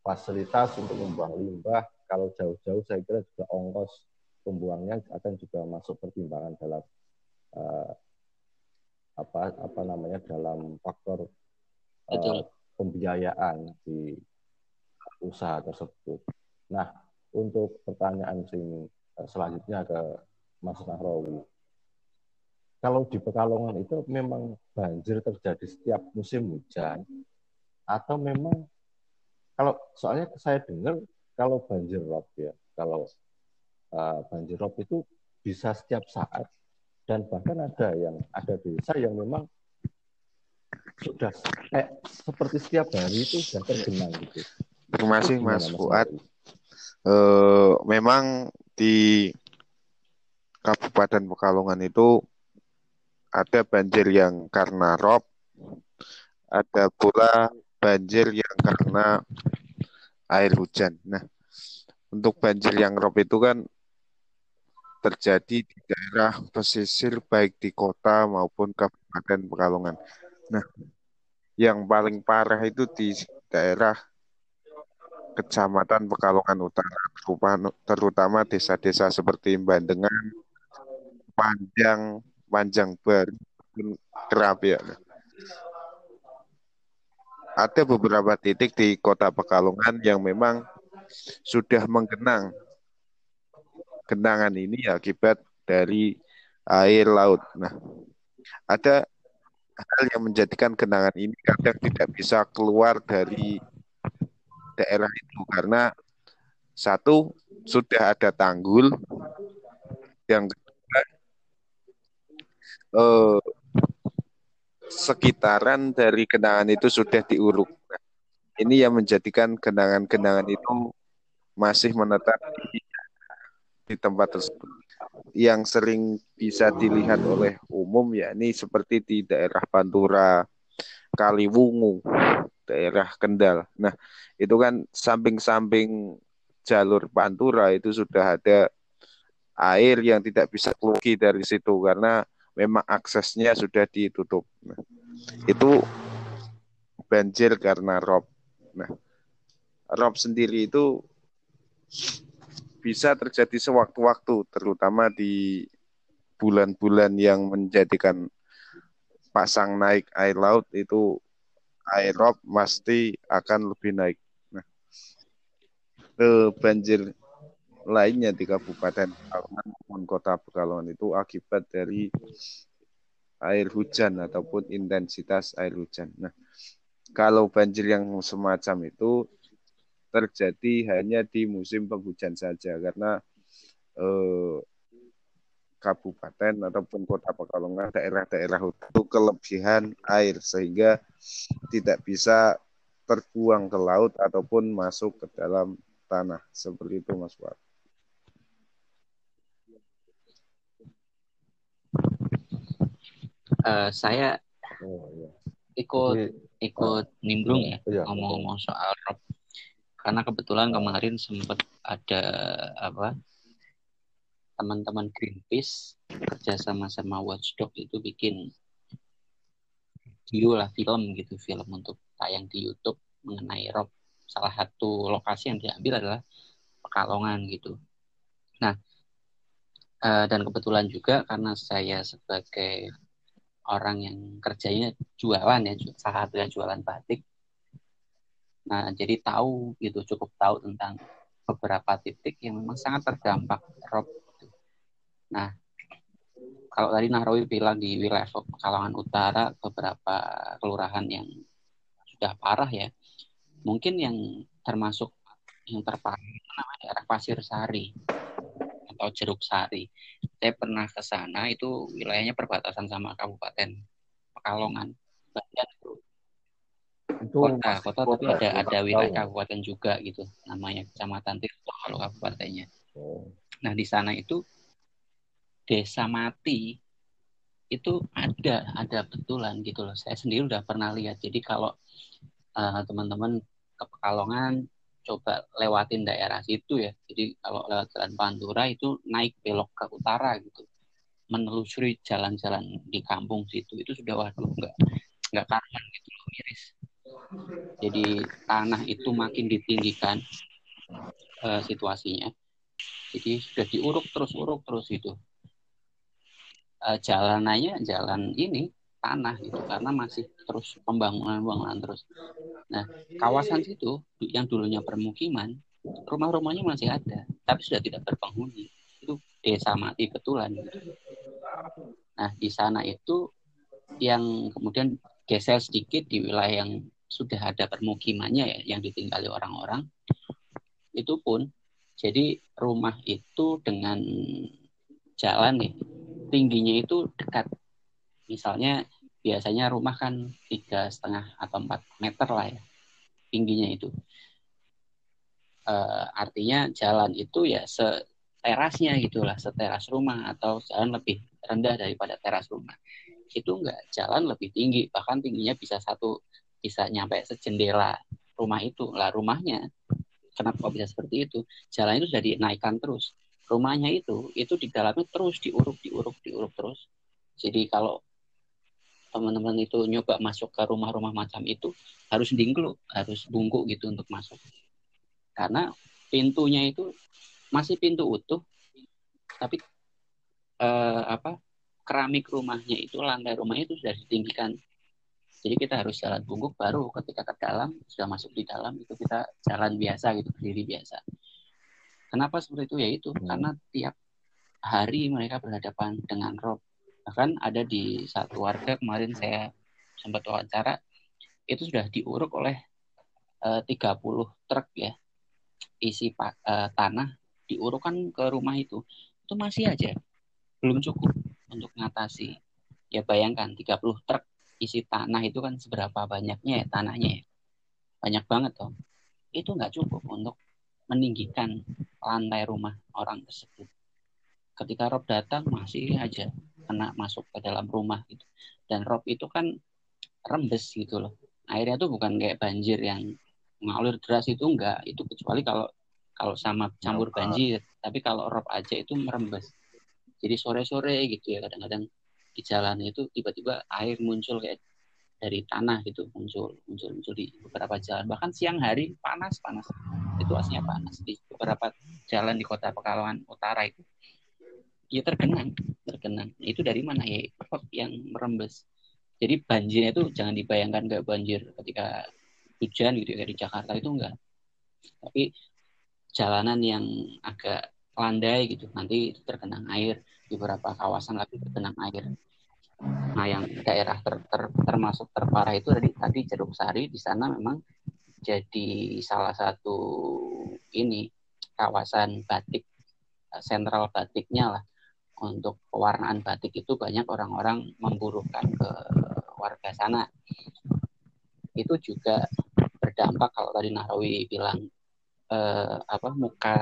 fasilitas untuk membuang limbah kalau jauh-jauh saya kira juga ongkos pembuangnya akan juga masuk pertimbangan dalam uh, apa apa namanya dalam faktor uh, pembiayaan di usaha tersebut. Nah, untuk pertanyaan sing eh, selanjutnya ke Mas Nahrawi. Kalau di Pekalongan itu memang banjir terjadi setiap musim hujan atau memang kalau soalnya saya dengar kalau banjir rob ya, kalau uh, banjir rob itu bisa setiap saat dan bahkan ada yang ada desa yang memang sudah kayak seperti setiap hari itu sudah tergenang gitu. Terima kasih Mas Fuad. Uh, memang di Kabupaten Pekalongan itu ada banjir yang karena rob, ada pula banjir yang karena air hujan. Nah, untuk banjir yang rob itu kan terjadi di daerah pesisir baik di kota maupun Kabupaten Pekalongan. Nah, yang paling parah itu di daerah Kecamatan Pekalongan Utara, terutama desa-desa seperti Bandengan, Panjang, Panjang Baru, Kerap ya. Ada beberapa titik di kota Pekalongan yang memang sudah menggenang. Genangan ini akibat dari air laut. Nah, ada hal yang menjadikan genangan ini kadang tidak bisa keluar dari daerah itu karena satu sudah ada tanggul yang kedua eh, sekitaran dari genangan itu sudah diuruk. Nah, ini yang menjadikan genangan-genangan itu masih menetap di, di tempat tersebut. Yang sering bisa dilihat oleh umum ya ini seperti di daerah Pantura, Kaliwungu, daerah Kendal. Nah, itu kan samping-samping jalur Pantura itu sudah ada air yang tidak bisa keluar dari situ karena memang aksesnya sudah ditutup. Nah, itu banjir karena rob. Nah, rob sendiri itu bisa terjadi sewaktu-waktu, terutama di bulan-bulan yang menjadikan pasang naik air laut itu air rob pasti akan lebih naik. Nah, banjir lainnya di Kabupaten Pekalongan maupun Kota Pekalongan itu akibat dari air hujan ataupun intensitas air hujan. Nah, kalau banjir yang semacam itu terjadi hanya di musim penghujan saja karena eh, kabupaten ataupun kota Pekalongan daerah-daerah itu kelebihan air sehingga tidak bisa terbuang ke laut ataupun masuk ke dalam tanah seperti itu Mas Wad. Uh, saya oh, iya. ikut Jadi, ikut uh, nimbrung ya iya, ngomong-ngomong soal rob. Karena kebetulan kemarin sempat ada apa teman-teman Greenpeace kerja sama-sama Watchdog itu bikin video lah film gitu film untuk tayang di YouTube mengenai rob. Salah satu lokasi yang diambil adalah Pekalongan gitu. Nah uh, dan kebetulan juga karena saya sebagai orang yang kerjanya jualan ya salah satunya jualan batik. Nah jadi tahu gitu cukup tahu tentang beberapa titik yang memang sangat terdampak rob. Nah, kalau tadi Nahrawi bilang di wilayah Pekalongan Utara beberapa kelurahan yang sudah parah ya, mungkin yang termasuk yang terparah namanya daerah Pasir Sari atau Jeruk Sari. Saya pernah ke sana itu wilayahnya perbatasan sama Kabupaten Pekalongan. Bagian itu Itu kota, kota tapi kota, ada ada wilayah tahu. kabupaten juga gitu. Namanya Kecamatan Tirto kalau kabupatennya. Oh. Nah, di sana itu desa mati itu ada ada betulan gitu loh. Saya sendiri udah pernah lihat. Jadi kalau eh, teman-teman ke Pekalongan coba lewatin daerah situ ya. Jadi kalau lewat Jalan Pantura itu naik belok ke utara gitu. Menelusuri jalan-jalan di kampung situ itu sudah waduh nggak nggak karuan gitu loh miris. Jadi tanah itu makin ditinggikan eh, situasinya. Jadi sudah diuruk terus uruk terus gitu. Eh, jalanannya jalan ini tanah gitu karena masih terus pembangunan pembangunan terus. Nah kawasan situ yang dulunya permukiman rumah-rumahnya masih ada tapi sudah tidak berpenghuni itu desa mati betulan. Nah di sana itu yang kemudian geser sedikit di wilayah yang sudah ada permukimannya ya yang ditinggali orang-orang itu pun jadi rumah itu dengan jalan nih tingginya itu dekat. Misalnya biasanya rumah kan tiga setengah atau empat meter lah ya tingginya itu. Eh, artinya jalan itu ya seterasnya gitulah, seteras rumah atau jalan lebih rendah daripada teras rumah. Itu enggak jalan lebih tinggi, bahkan tingginya bisa satu bisa nyampe sejendela rumah itu. Lah rumahnya kenapa bisa seperti itu? Jalan itu sudah dinaikkan terus. Rumahnya itu itu di dalamnya terus diuruk, diuruk, diuruk terus. Jadi kalau teman-teman itu nyoba masuk ke rumah-rumah macam itu harus dingkluk, harus bungkuk gitu untuk masuk. Karena pintunya itu masih pintu utuh, tapi eh, apa keramik rumahnya itu lantai rumahnya itu sudah ditinggikan. Jadi kita harus jalan bungkuk baru ketika ke dalam sudah masuk di dalam itu kita jalan biasa gitu berdiri biasa. Kenapa seperti itu ya itu Hmm. karena tiap hari mereka berhadapan dengan rob. Bahkan ada di satu warga kemarin saya sempat wawancara itu sudah diuruk oleh eh, 30 truk ya. Isi eh, tanah diurukkan ke rumah itu. Itu masih aja belum cukup untuk mengatasi ya bayangkan 30 truk isi tanah itu kan seberapa banyaknya ya tanahnya ya. Banyak banget toh itu nggak cukup untuk meninggikan lantai rumah orang tersebut. Ketika rob datang masih aja kena masuk ke dalam rumah gitu. Dan rob itu kan rembes gitu loh. Airnya tuh bukan kayak banjir yang mengalir deras itu enggak. Itu kecuali kalau kalau sama campur banjir. Tapi kalau rob aja itu merembes. Jadi sore-sore gitu ya kadang-kadang di jalan itu tiba-tiba air muncul kayak dari tanah gitu muncul muncul muncul di beberapa jalan. Bahkan siang hari panas panas. Situasinya panas di beberapa jalan di kota Pekalongan Utara itu ya tergenang tergenang. Itu dari mana? Ya rob yang merembes. Jadi banjirnya itu jangan dibayangkan kayak banjir ketika hujan gitu ya di Jakarta itu enggak. Tapi jalanan yang agak landai gitu nanti tergenang air. Di beberapa kawasan lagi tergenang air. Nah yang daerah ter, ter- termasuk terparah itu tadi tadi Jeruk Sari di sana memang jadi salah satu ini kawasan batik eh, sentral batiknya lah untuk pewarnaan batik itu banyak orang-orang memburukan ke warga sana. Itu juga berdampak kalau tadi Nahrawi bilang eh, apa muka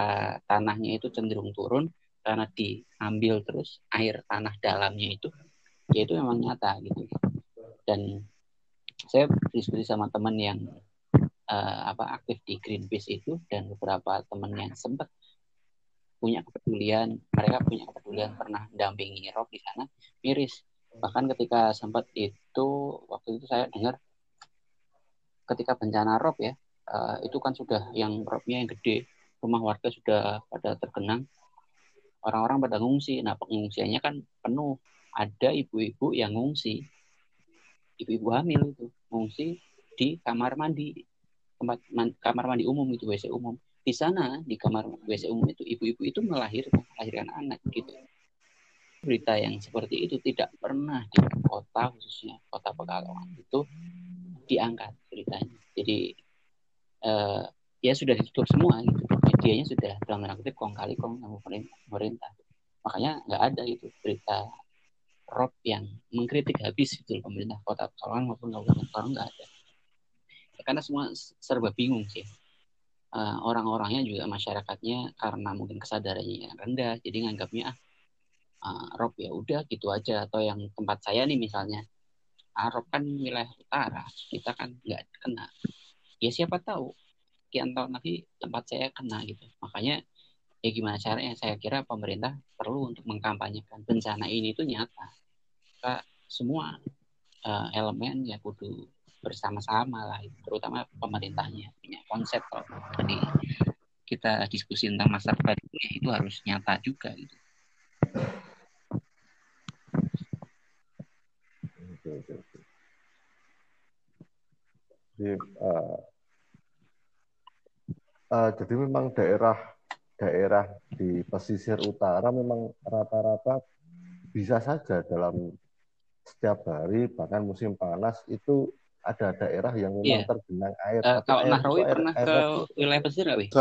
tanahnya itu cenderung turun karena diambil terus air tanah dalamnya itu ya itu memang nyata gitu. Dan saya diskusi sama teman yang eh, apa aktif di Greenpeace itu dan beberapa teman yang sempat punya kepedulian mereka punya kepedulian pernah dampingi Rob di sana miris. Bahkan ketika sempat itu waktu itu saya dengar ketika bencana Rob ya eh, itu kan sudah yang Robnya yang gede rumah warga sudah pada tergenang. Orang-orang pada ngungsi. Nah pengungsiannya kan penuh. Ada ibu-ibu yang ngungsi. Ibu-ibu hamil itu ngungsi di kamar mandi. Tempat man- kamar mandi umum itu WC umum di sana di kamar WC umum itu ibu-ibu itu melahirkan melahirkan anak gitu. Berita yang seperti itu tidak pernah di kota khususnya kota Pekalongan itu diangkat beritanya jadi eh, ya sudah ditutup semua gitu. Medianya sudah dalam tanda kutip kong kali kong sama pemerintah. Makanya nggak ada itu berita Rob yang mengkritik habis itu pemerintah kota Pekalongan maupun kabupaten Pekalongan nggak ada. Ya, karena semua serba bingung sih uh, orang-orangnya juga masyarakatnya karena mungkin kesadarannya rendah jadi nganggapnya ah uh, Rob ya udah gitu aja atau yang tempat saya nih misalnya Arab kan wilayah utara, kita kan nggak kena. Ya siapa tahu sekian tahun lagi tempat saya kena gitu. Makanya ya gimana caranya? Saya kira pemerintah perlu untuk mengkampanyekan bencana ini itu nyata. Kita semua uh, elemen ya kudu bersama-sama lah, terutama pemerintahnya punya konsep kalau tadi kita diskusi tentang masa depan itu harus nyata juga gitu. Jadi, uh, uh, jadi memang daerah daerah di pesisir utara memang rata-rata bisa saja dalam setiap hari bahkan musim panas itu ada daerah yang memang yeah. tergenang air. Uh, kalau air, Nahrawi air, pernah air, ke air, wilayah pesisir nggak, Wi?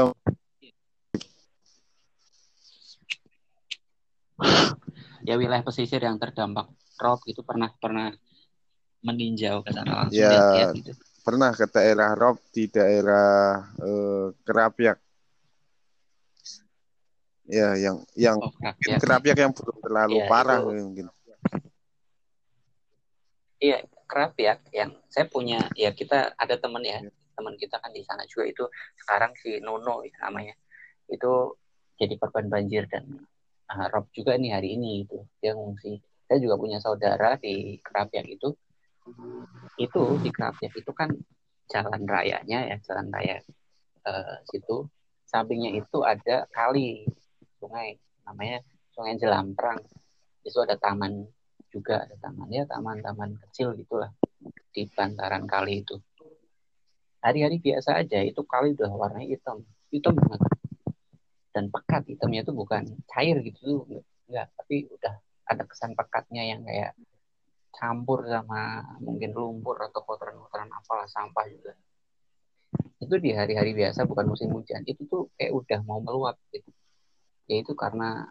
Ya wilayah pesisir yang terdampak rob itu pernah pernah meninjau ke sana langsung ya, gitu. Pernah ke daerah Rob di daerah uh, Kerapiak. Ya, yang yang oh, kerapiak. kerapiak yang belum terlalu ya, parah itu, mungkin. Iya, Kerapiak yang saya punya ya kita ada teman ya, ya. teman kita kan di sana juga itu sekarang si Nono ya, namanya. Itu jadi korban banjir dan uh, Rob juga nih hari ini itu dia ngungsi. Saya juga punya saudara di Kerapiak itu itu di Krapiak itu kan jalan rayanya ya jalan raya uh, situ sampingnya itu ada kali sungai namanya sungai Jelamprang itu ada taman juga ada taman. Ya taman-taman kecil gitulah di bantaran kali itu. Hari-hari biasa aja itu kali udah warnanya hitam. Hitam banget. Dan pekat hitamnya itu bukan cair gitu enggak tapi udah ada kesan pekatnya yang kayak campur sama mungkin lumpur atau kotoran-kotoran apalah sampah juga. Itu di hari-hari biasa bukan musim hujan. Itu tuh kayak udah mau meluap gitu. Yaitu karena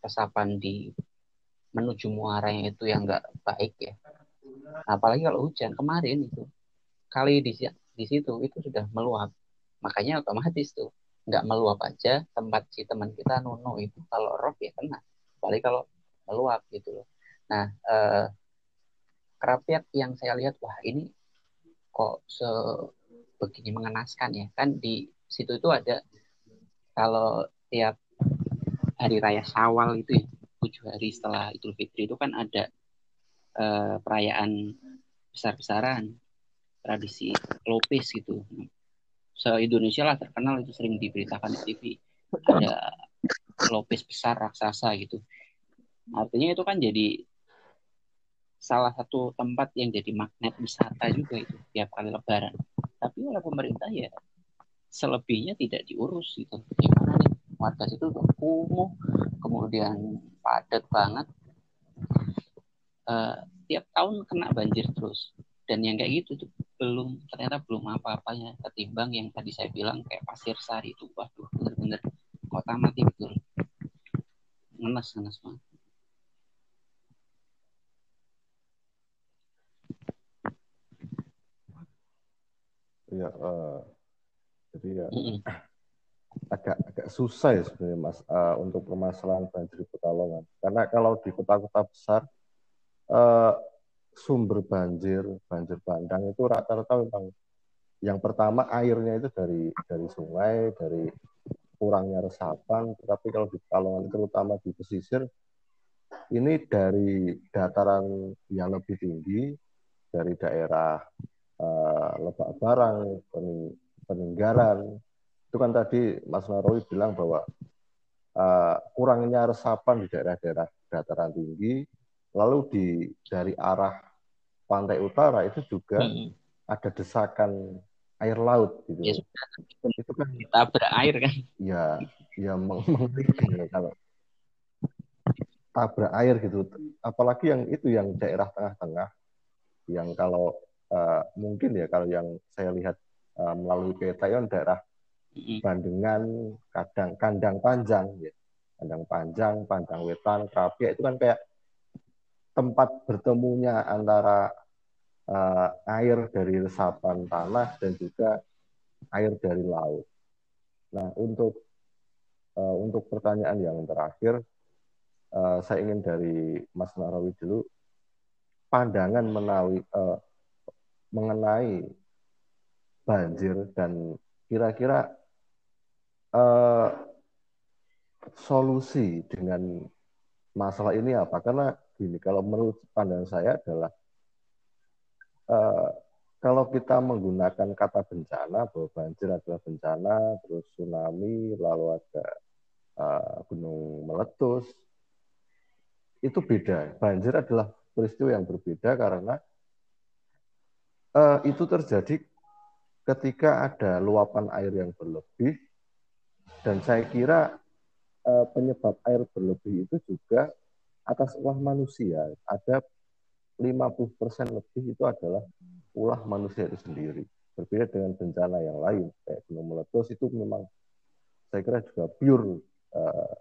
resapan di menuju muaranya itu yang nggak baik ya. Apalagi kalau hujan kemarin itu kali di di situ itu sudah meluap. Makanya otomatis tuh nggak meluap aja tempat si teman kita Nuno itu kalau rob ya kena. Apalagi kalau meluap gitu loh. Nah eh, kerapiak yang saya lihat wah ini kok sebegini mengenaskan ya. Kan di situ itu ada kalau tiap hari raya Syawal itu ya tujuh hari setelah Idul Fitri itu kan ada uh, perayaan besar-besaran tradisi lopis gitu. Se Indonesia lah terkenal itu sering diberitakan di TV ada lopis besar raksasa gitu. Artinya itu kan jadi salah satu tempat yang jadi magnet wisata juga itu tiap kali lebaran. Tapi oleh pemerintah ya selebihnya tidak diurus gitu. Gimana nih? Warga situ kumuh, kemudian padat banget. Uh, tiap tahun kena banjir terus. Dan yang kayak gitu tuh belum ternyata belum apa-apanya ketimbang yang tadi saya bilang kayak pasir sari itu waduh bener-bener kota mati betul ngenes ngenes banget Ya, uh, jadi ya agak agak susah ya sebenarnya mas uh, untuk permasalahan banjir Pekalongan. Karena kalau di kota-kota besar uh, sumber banjir banjir bandang itu rata-rata memang yang pertama airnya itu dari dari sungai, dari kurangnya resapan. Tetapi kalau di Pekalongan terutama di pesisir ini dari dataran yang lebih tinggi dari daerah uh, lebak barang, peninggalan. Itu kan tadi Mas Narowi bilang bahwa uh, kurangnya resapan di daerah-daerah dataran tinggi, lalu di dari arah pantai utara itu juga hmm. ada desakan air laut gitu. Ya, itu kan tabrak air kan? Ya, ya mengerikan ya, kalau tabrak air gitu. Apalagi yang itu yang daerah tengah-tengah yang kalau uh, mungkin ya kalau yang saya lihat uh, melalui peta daerah bandingan kadang kandang panjang ya. Kandang panjang, pandang wetan, Krapia itu kan kayak tempat bertemunya antara uh, air dari resapan tanah dan juga air dari laut. Nah, untuk uh, untuk pertanyaan yang terakhir, uh, saya ingin dari Mas Narawi dulu pandangan menawi, uh, mengenai banjir dan kira-kira uh, solusi dengan masalah ini apa? Karena gini, kalau menurut pandangan saya adalah uh, kalau kita menggunakan kata bencana bahwa banjir adalah bencana, terus tsunami, lalu ada uh, gunung meletus, itu beda. Banjir adalah peristiwa yang berbeda karena uh, itu terjadi ketika ada luapan air yang berlebih dan saya kira uh, penyebab air berlebih itu juga atas ulah manusia. Ada 50% lebih itu adalah ulah manusia itu sendiri. Berbeda dengan bencana yang lain, kayak gunung meletus itu memang saya kira juga pure uh,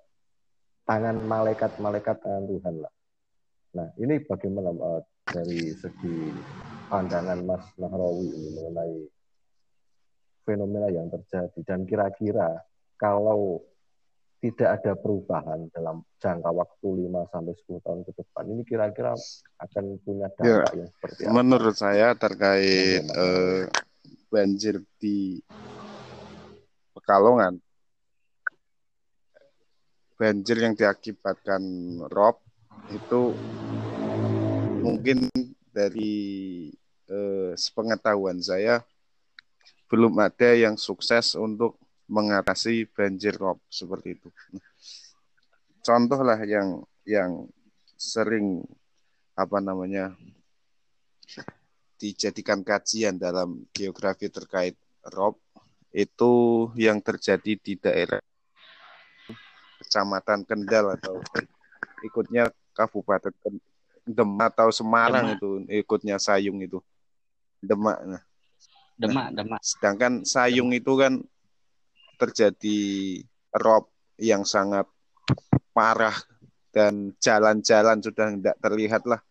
tangan malaikat-malaikat tangan Tuhan lah. Nah, ini bagaimana uh, dari segi pandangan Mas Nahrawi ini mengenai fenomena yang terjadi dan kira-kira kalau tidak ada perubahan dalam jangka waktu 5 sampai 10 tahun ke depan ini kira-kira akan punya ya, dampak ya, yang seperti apa? Menurut saya terkait eh, banjir di Pekalongan banjir yang diakibatkan rob itu mungkin dari eh, sepengetahuan saya belum ada yang sukses untuk mengatasi banjir rob seperti itu. Contoh lah yang yang sering apa namanya dijadikan kajian dalam geografi terkait rob itu yang terjadi di daerah kecamatan Kendal atau ikutnya Kabupaten Demak atau Semarang Demak. itu ikutnya Sayung itu Demak. Nah. Demak, Demak. Sedangkan Sayung itu kan terjadi rob yang sangat parah dan jalan-jalan sudah tidak terlihat lah.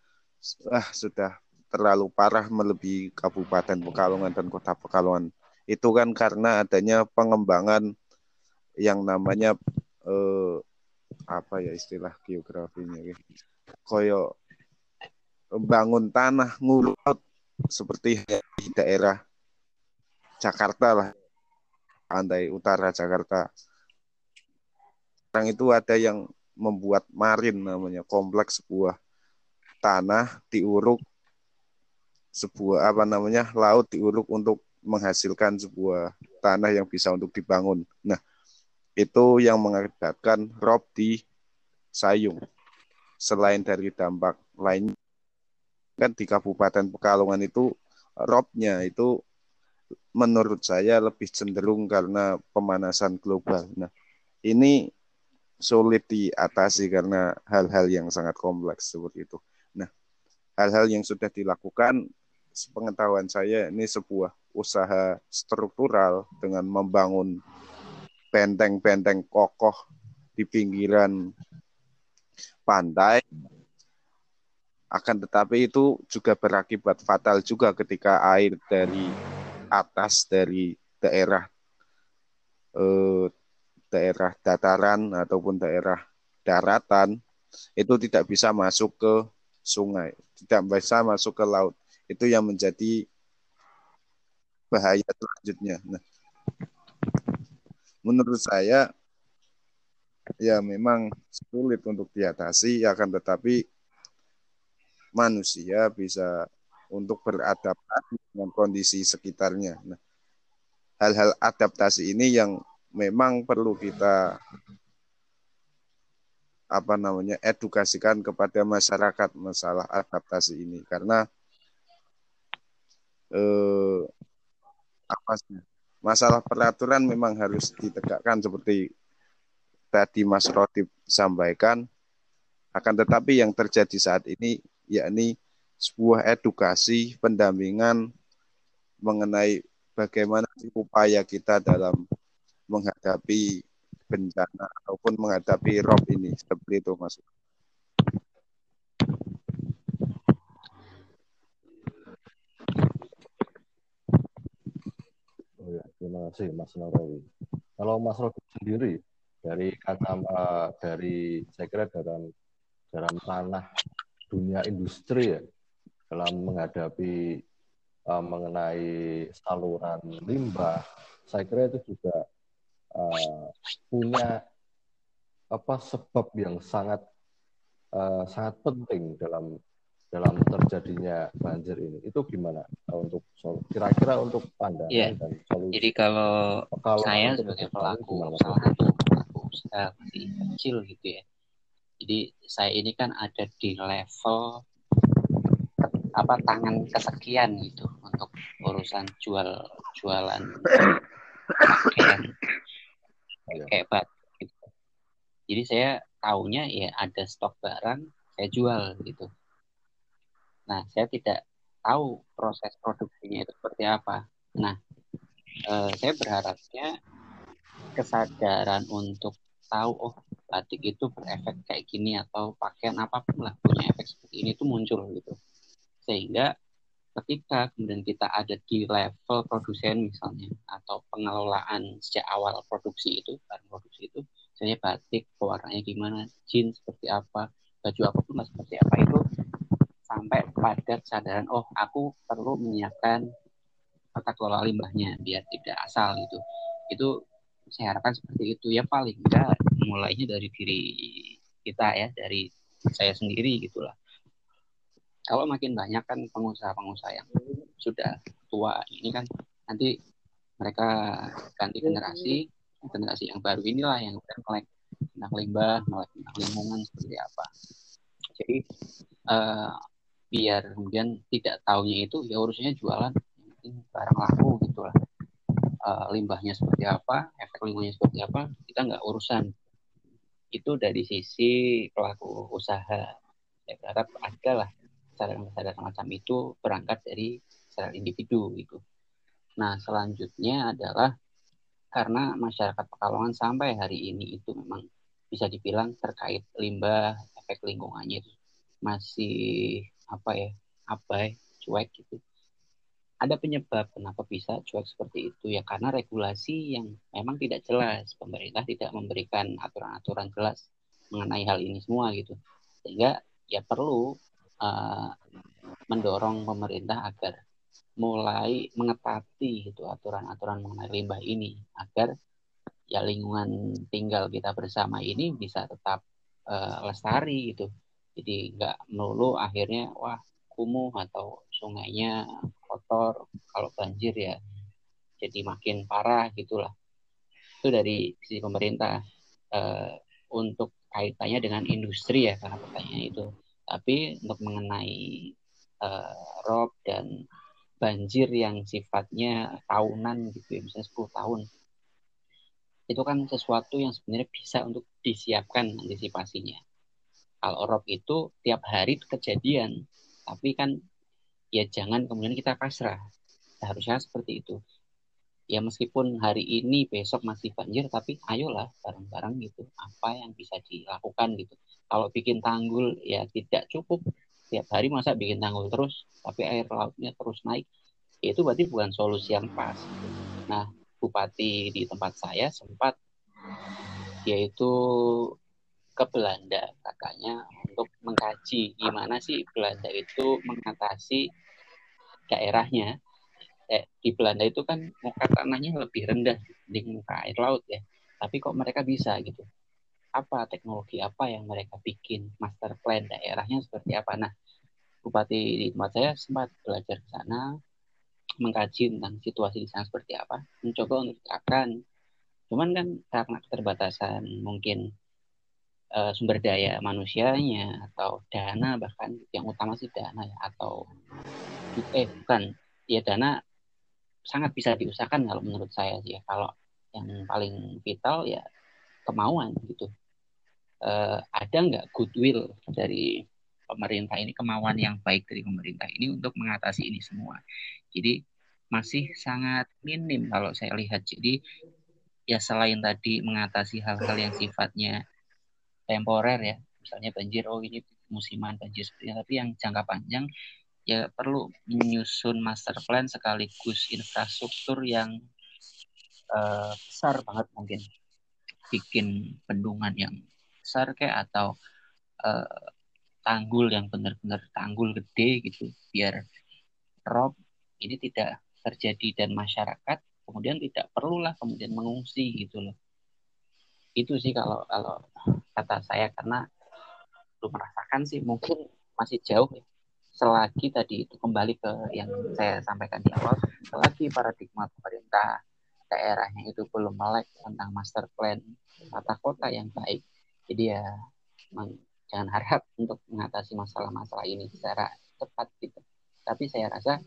Ah sudah terlalu parah melebihi Kabupaten Pekalongan dan Kota Pekalongan. Itu kan karena adanya pengembangan yang namanya eh, apa ya istilah geografinya koyo bangun tanah ngurut seperti di daerah Jakarta lah pantai utara Jakarta. Sekarang itu ada yang membuat marin namanya kompleks sebuah tanah diuruk sebuah apa namanya laut diuruk untuk menghasilkan sebuah tanah yang bisa untuk dibangun. Nah, itu yang mengakibatkan rob di Sayung. Selain dari dampak lain kan di Kabupaten Pekalongan itu robnya itu menurut saya lebih cenderung karena pemanasan global. Nah, ini sulit diatasi karena hal-hal yang sangat kompleks seperti itu. Nah, hal-hal yang sudah dilakukan sepengetahuan saya ini sebuah usaha struktural dengan membangun benteng-benteng kokoh di pinggiran pantai akan tetapi itu juga berakibat fatal juga ketika air dari atas dari daerah eh, daerah dataran ataupun daerah daratan itu tidak bisa masuk ke sungai, tidak bisa masuk ke laut. Itu yang menjadi bahaya selanjutnya. Nah, menurut saya ya memang sulit untuk diatasi akan tetapi manusia bisa untuk beradaptasi dengan kondisi sekitarnya. Nah, hal-hal adaptasi ini yang memang perlu kita apa namanya edukasikan kepada masyarakat masalah adaptasi ini karena eh, apa sih masalah peraturan memang harus ditegakkan seperti tadi Mas Rotip sampaikan akan tetapi yang terjadi saat ini yakni sebuah edukasi pendampingan mengenai bagaimana upaya kita dalam menghadapi bencana ataupun menghadapi rob ini seperti itu Mas. Oh ya, terima kasih Mas Narawi. Kalau Mas Rogi sendiri dari kacamata dari saya kira dalam dalam tanah dunia industri ya dalam menghadapi uh, mengenai saluran limbah, saya kira itu juga uh, punya apa sebab yang sangat uh, sangat penting dalam dalam terjadinya banjir ini. Itu gimana untuk kira-kira untuk pandangan yeah. dan solusi? Jadi kalau, kalau saya sebagai pelaku salah satu pelaku usaha masih kecil gitu ya. Jadi saya ini kan ada di level apa tangan kesekian gitu untuk urusan jual jualan pakaian iya. kayak bat gitu. Jadi saya tahunya ya ada stok barang saya jual gitu. Nah saya tidak tahu proses produksinya itu seperti apa. Nah eh, saya berharapnya kesadaran untuk tahu oh batik itu berefek kayak gini atau pakaian apa pun lah punya efek seperti ini itu muncul gitu sehingga ketika kemudian kita ada di level produsen misalnya atau pengelolaan sejak awal produksi itu barang produksi itu misalnya batik warnanya gimana jeans seperti apa baju apa pun seperti apa itu sampai pada kesadaran oh aku perlu menyiapkan tata kelola limbahnya biar tidak asal gitu. Itu saya harapkan seperti itu. Ya paling tidak mulainya dari diri kita ya dari saya sendiri gitulah kalau makin banyak kan pengusaha-pengusaha yang sudah tua ini kan nanti mereka ganti generasi generasi yang baru inilah yang udah melek tentang limbah melek tentang lingkungan seperti apa. Jadi uh, biar kemudian tidak tahunya itu ya urusnya jualan penting barang laku gitulah uh, limbahnya seperti apa efek lingkungannya seperti apa kita nggak urusan. Itu dari sisi pelaku usaha. Saya berharap ada lah kesadaran-kesadaran semacam itu berangkat dari kesadaran individu gitu. Nah, selanjutnya adalah karena masyarakat Pekalongan sampai hari ini itu memang bisa dibilang terkait limbah, efek lingkungannya itu masih apa ya, abai, cuek gitu. Ada penyebab kenapa bisa cuek seperti itu ya karena regulasi yang memang tidak jelas. Pemerintah tidak memberikan aturan-aturan jelas mengenai hal ini semua gitu. Sehingga ya perlu uh, mendorong pemerintah agar mulai mengetati gitu aturan-aturan mengenai limbah ini agar ya lingkungan tinggal kita bersama ini bisa tetap uh, lestari gitu. Jadi nggak melulu akhirnya wah kumuh atau sungainya kotor kalau banjir ya jadi makin parah gitulah. Itu dari sisi pemerintah uh, untuk kaitannya dengan industri ya karena pertanyaan itu tapi untuk mengenai uh, rob dan banjir yang sifatnya tahunan gitu ya, misalnya 10 tahun. Itu kan sesuatu yang sebenarnya bisa untuk disiapkan antisipasinya. Kalau rob itu tiap hari itu kejadian, tapi kan ya jangan kemudian kita pasrah. Harusnya seperti itu. Ya meskipun hari ini besok masih banjir, tapi ayolah bareng-bareng gitu. Apa yang bisa dilakukan gitu. Kalau bikin tanggul ya tidak cukup. Tiap hari masa bikin tanggul terus tapi air lautnya terus naik itu berarti bukan solusi yang pas nah bupati di tempat saya sempat yaitu ke Belanda katanya untuk mengkaji gimana sih Belanda itu mengatasi daerahnya eh, di Belanda itu kan muka tanahnya lebih rendah di muka air laut ya. Tapi kok mereka bisa gitu? Apa teknologi apa yang mereka bikin? Master plan daerahnya seperti apa? Nah bupati di tempat saya sempat belajar ke sana mengkaji tentang situasi di sana seperti apa mencoba untuk diterapkan. Cuman kan karena keterbatasan mungkin uh, sumber daya manusianya atau dana bahkan yang utama sih dana ya atau eh bukan ya dana sangat bisa diusahakan kalau menurut saya sih ya. Kalau yang paling vital ya kemauan gitu. Uh, ada nggak goodwill dari pemerintah ini kemauan yang baik dari pemerintah ini untuk mengatasi ini semua? Jadi masih sangat minim kalau saya lihat. Jadi ya selain tadi mengatasi hal-hal yang sifatnya temporer ya, misalnya banjir, oh ini musiman banjir seperti tapi yang jangka panjang ya perlu menyusun master plan sekaligus infrastruktur yang uh, besar banget mungkin. Bikin bendungan yang besar kayak atau uh, tanggul yang benar-benar tanggul gede gitu. Biar rob ini tidak terjadi dan masyarakat kemudian tidak perlulah kemudian mengungsi gitu loh. Itu sih kalau kalau kata saya karena belum merasakan sih. Mungkin masih jauh ya selagi tadi itu kembali ke yang saya sampaikan di awal selagi paradigma pemerintah daerahnya itu belum melek tentang master plan tata kota yang baik jadi ya jangan harap untuk mengatasi masalah-masalah ini secara cepat gitu. Tapi saya rasa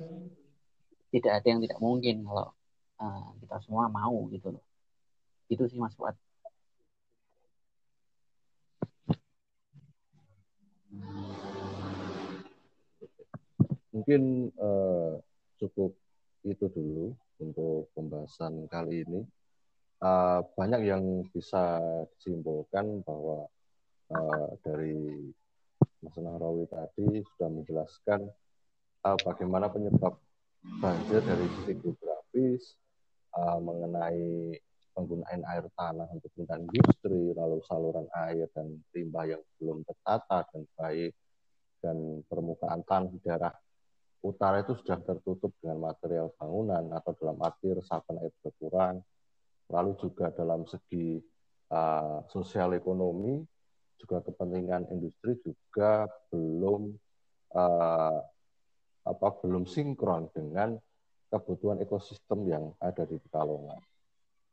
tidak ada yang tidak mungkin kalau uh, kita semua mau gitu loh. Itu sih mas Fuad Mungkin uh, cukup itu dulu untuk pembahasan kali ini. Uh, banyak yang bisa disimpulkan bahwa uh, dari Mas Nahrawi tadi sudah menjelaskan uh, bagaimana penyebab banjir dari sisi geografis, uh, mengenai penggunaan air tanah untuk kebutuhan industri, lalu saluran air dan limbah yang belum tertata dan baik, dan permukaan tanah di daerah utara itu sudah tertutup dengan material bangunan atau dalam arti resapan air berkurang. Lalu juga dalam segi uh, sosial ekonomi, juga kepentingan industri juga belum uh, apa belum sinkron dengan kebutuhan ekosistem yang ada di Pekalongan.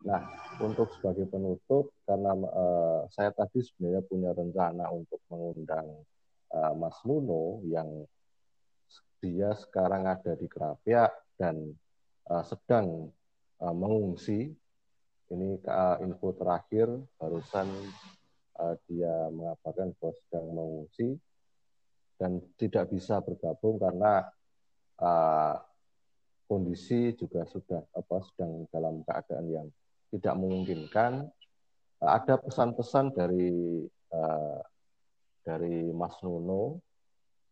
Nah, untuk sebagai penutup, karena uh, saya tadi sebenarnya punya rencana untuk mengundang uh, Mas Nuno yang dia sekarang ada di Kerapia dan uh, sedang uh, mengungsi. Ini uh, info terakhir barusan uh, dia mengabarkan bahwa sedang mengungsi dan tidak bisa bergabung karena uh, kondisi juga sudah apa sedang dalam keadaan yang tidak memungkinkan. Uh, ada pesan-pesan dari uh, dari Mas Nuno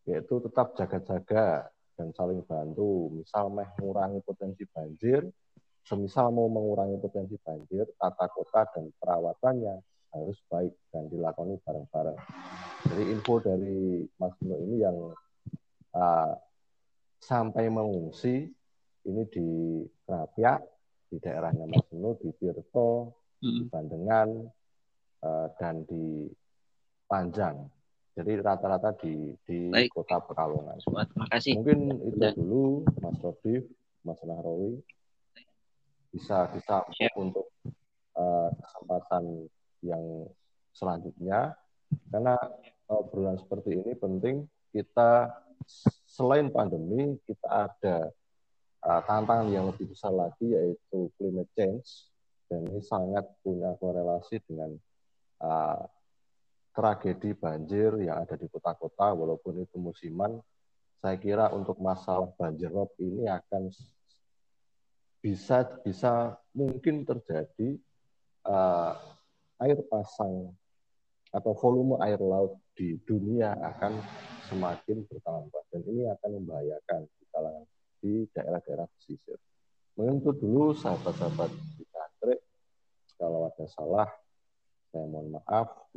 yaitu tetap jaga-jaga dan saling bantu. Misal meh mengurangi potensi banjir, semisal mau mengurangi potensi banjir, tata kota dan perawatannya harus baik dan dilakoni bareng-bareng. Jadi info dari Mas Nuno ini yang uh, sampai mengungsi ini di Kerapia, di daerahnya Mas Nuno, di Tirto, di Bandengan, uh, dan di Panjang. Jadi rata-rata di di Baik. kota Pekalongan. Terima kasih. Mungkin itu Dan. dulu Mas Rodif, Mas Nahrawi bisa bisa untuk uh, kesempatan yang selanjutnya karena obrolan seperti ini penting kita selain pandemi kita ada uh, tantangan yang lebih besar lagi yaitu climate change dan ini sangat punya korelasi dengan uh, tragedi banjir yang ada di kota-kota walaupun itu musiman saya kira untuk masalah banjir rob ini akan bisa bisa mungkin terjadi uh, air pasang atau volume air laut di dunia akan semakin bertambah dan ini akan membahayakan di kalangan di daerah-daerah pesisir. Mungkin dulu sahabat-sahabat di. Kalau ada salah, saya mohon maaf.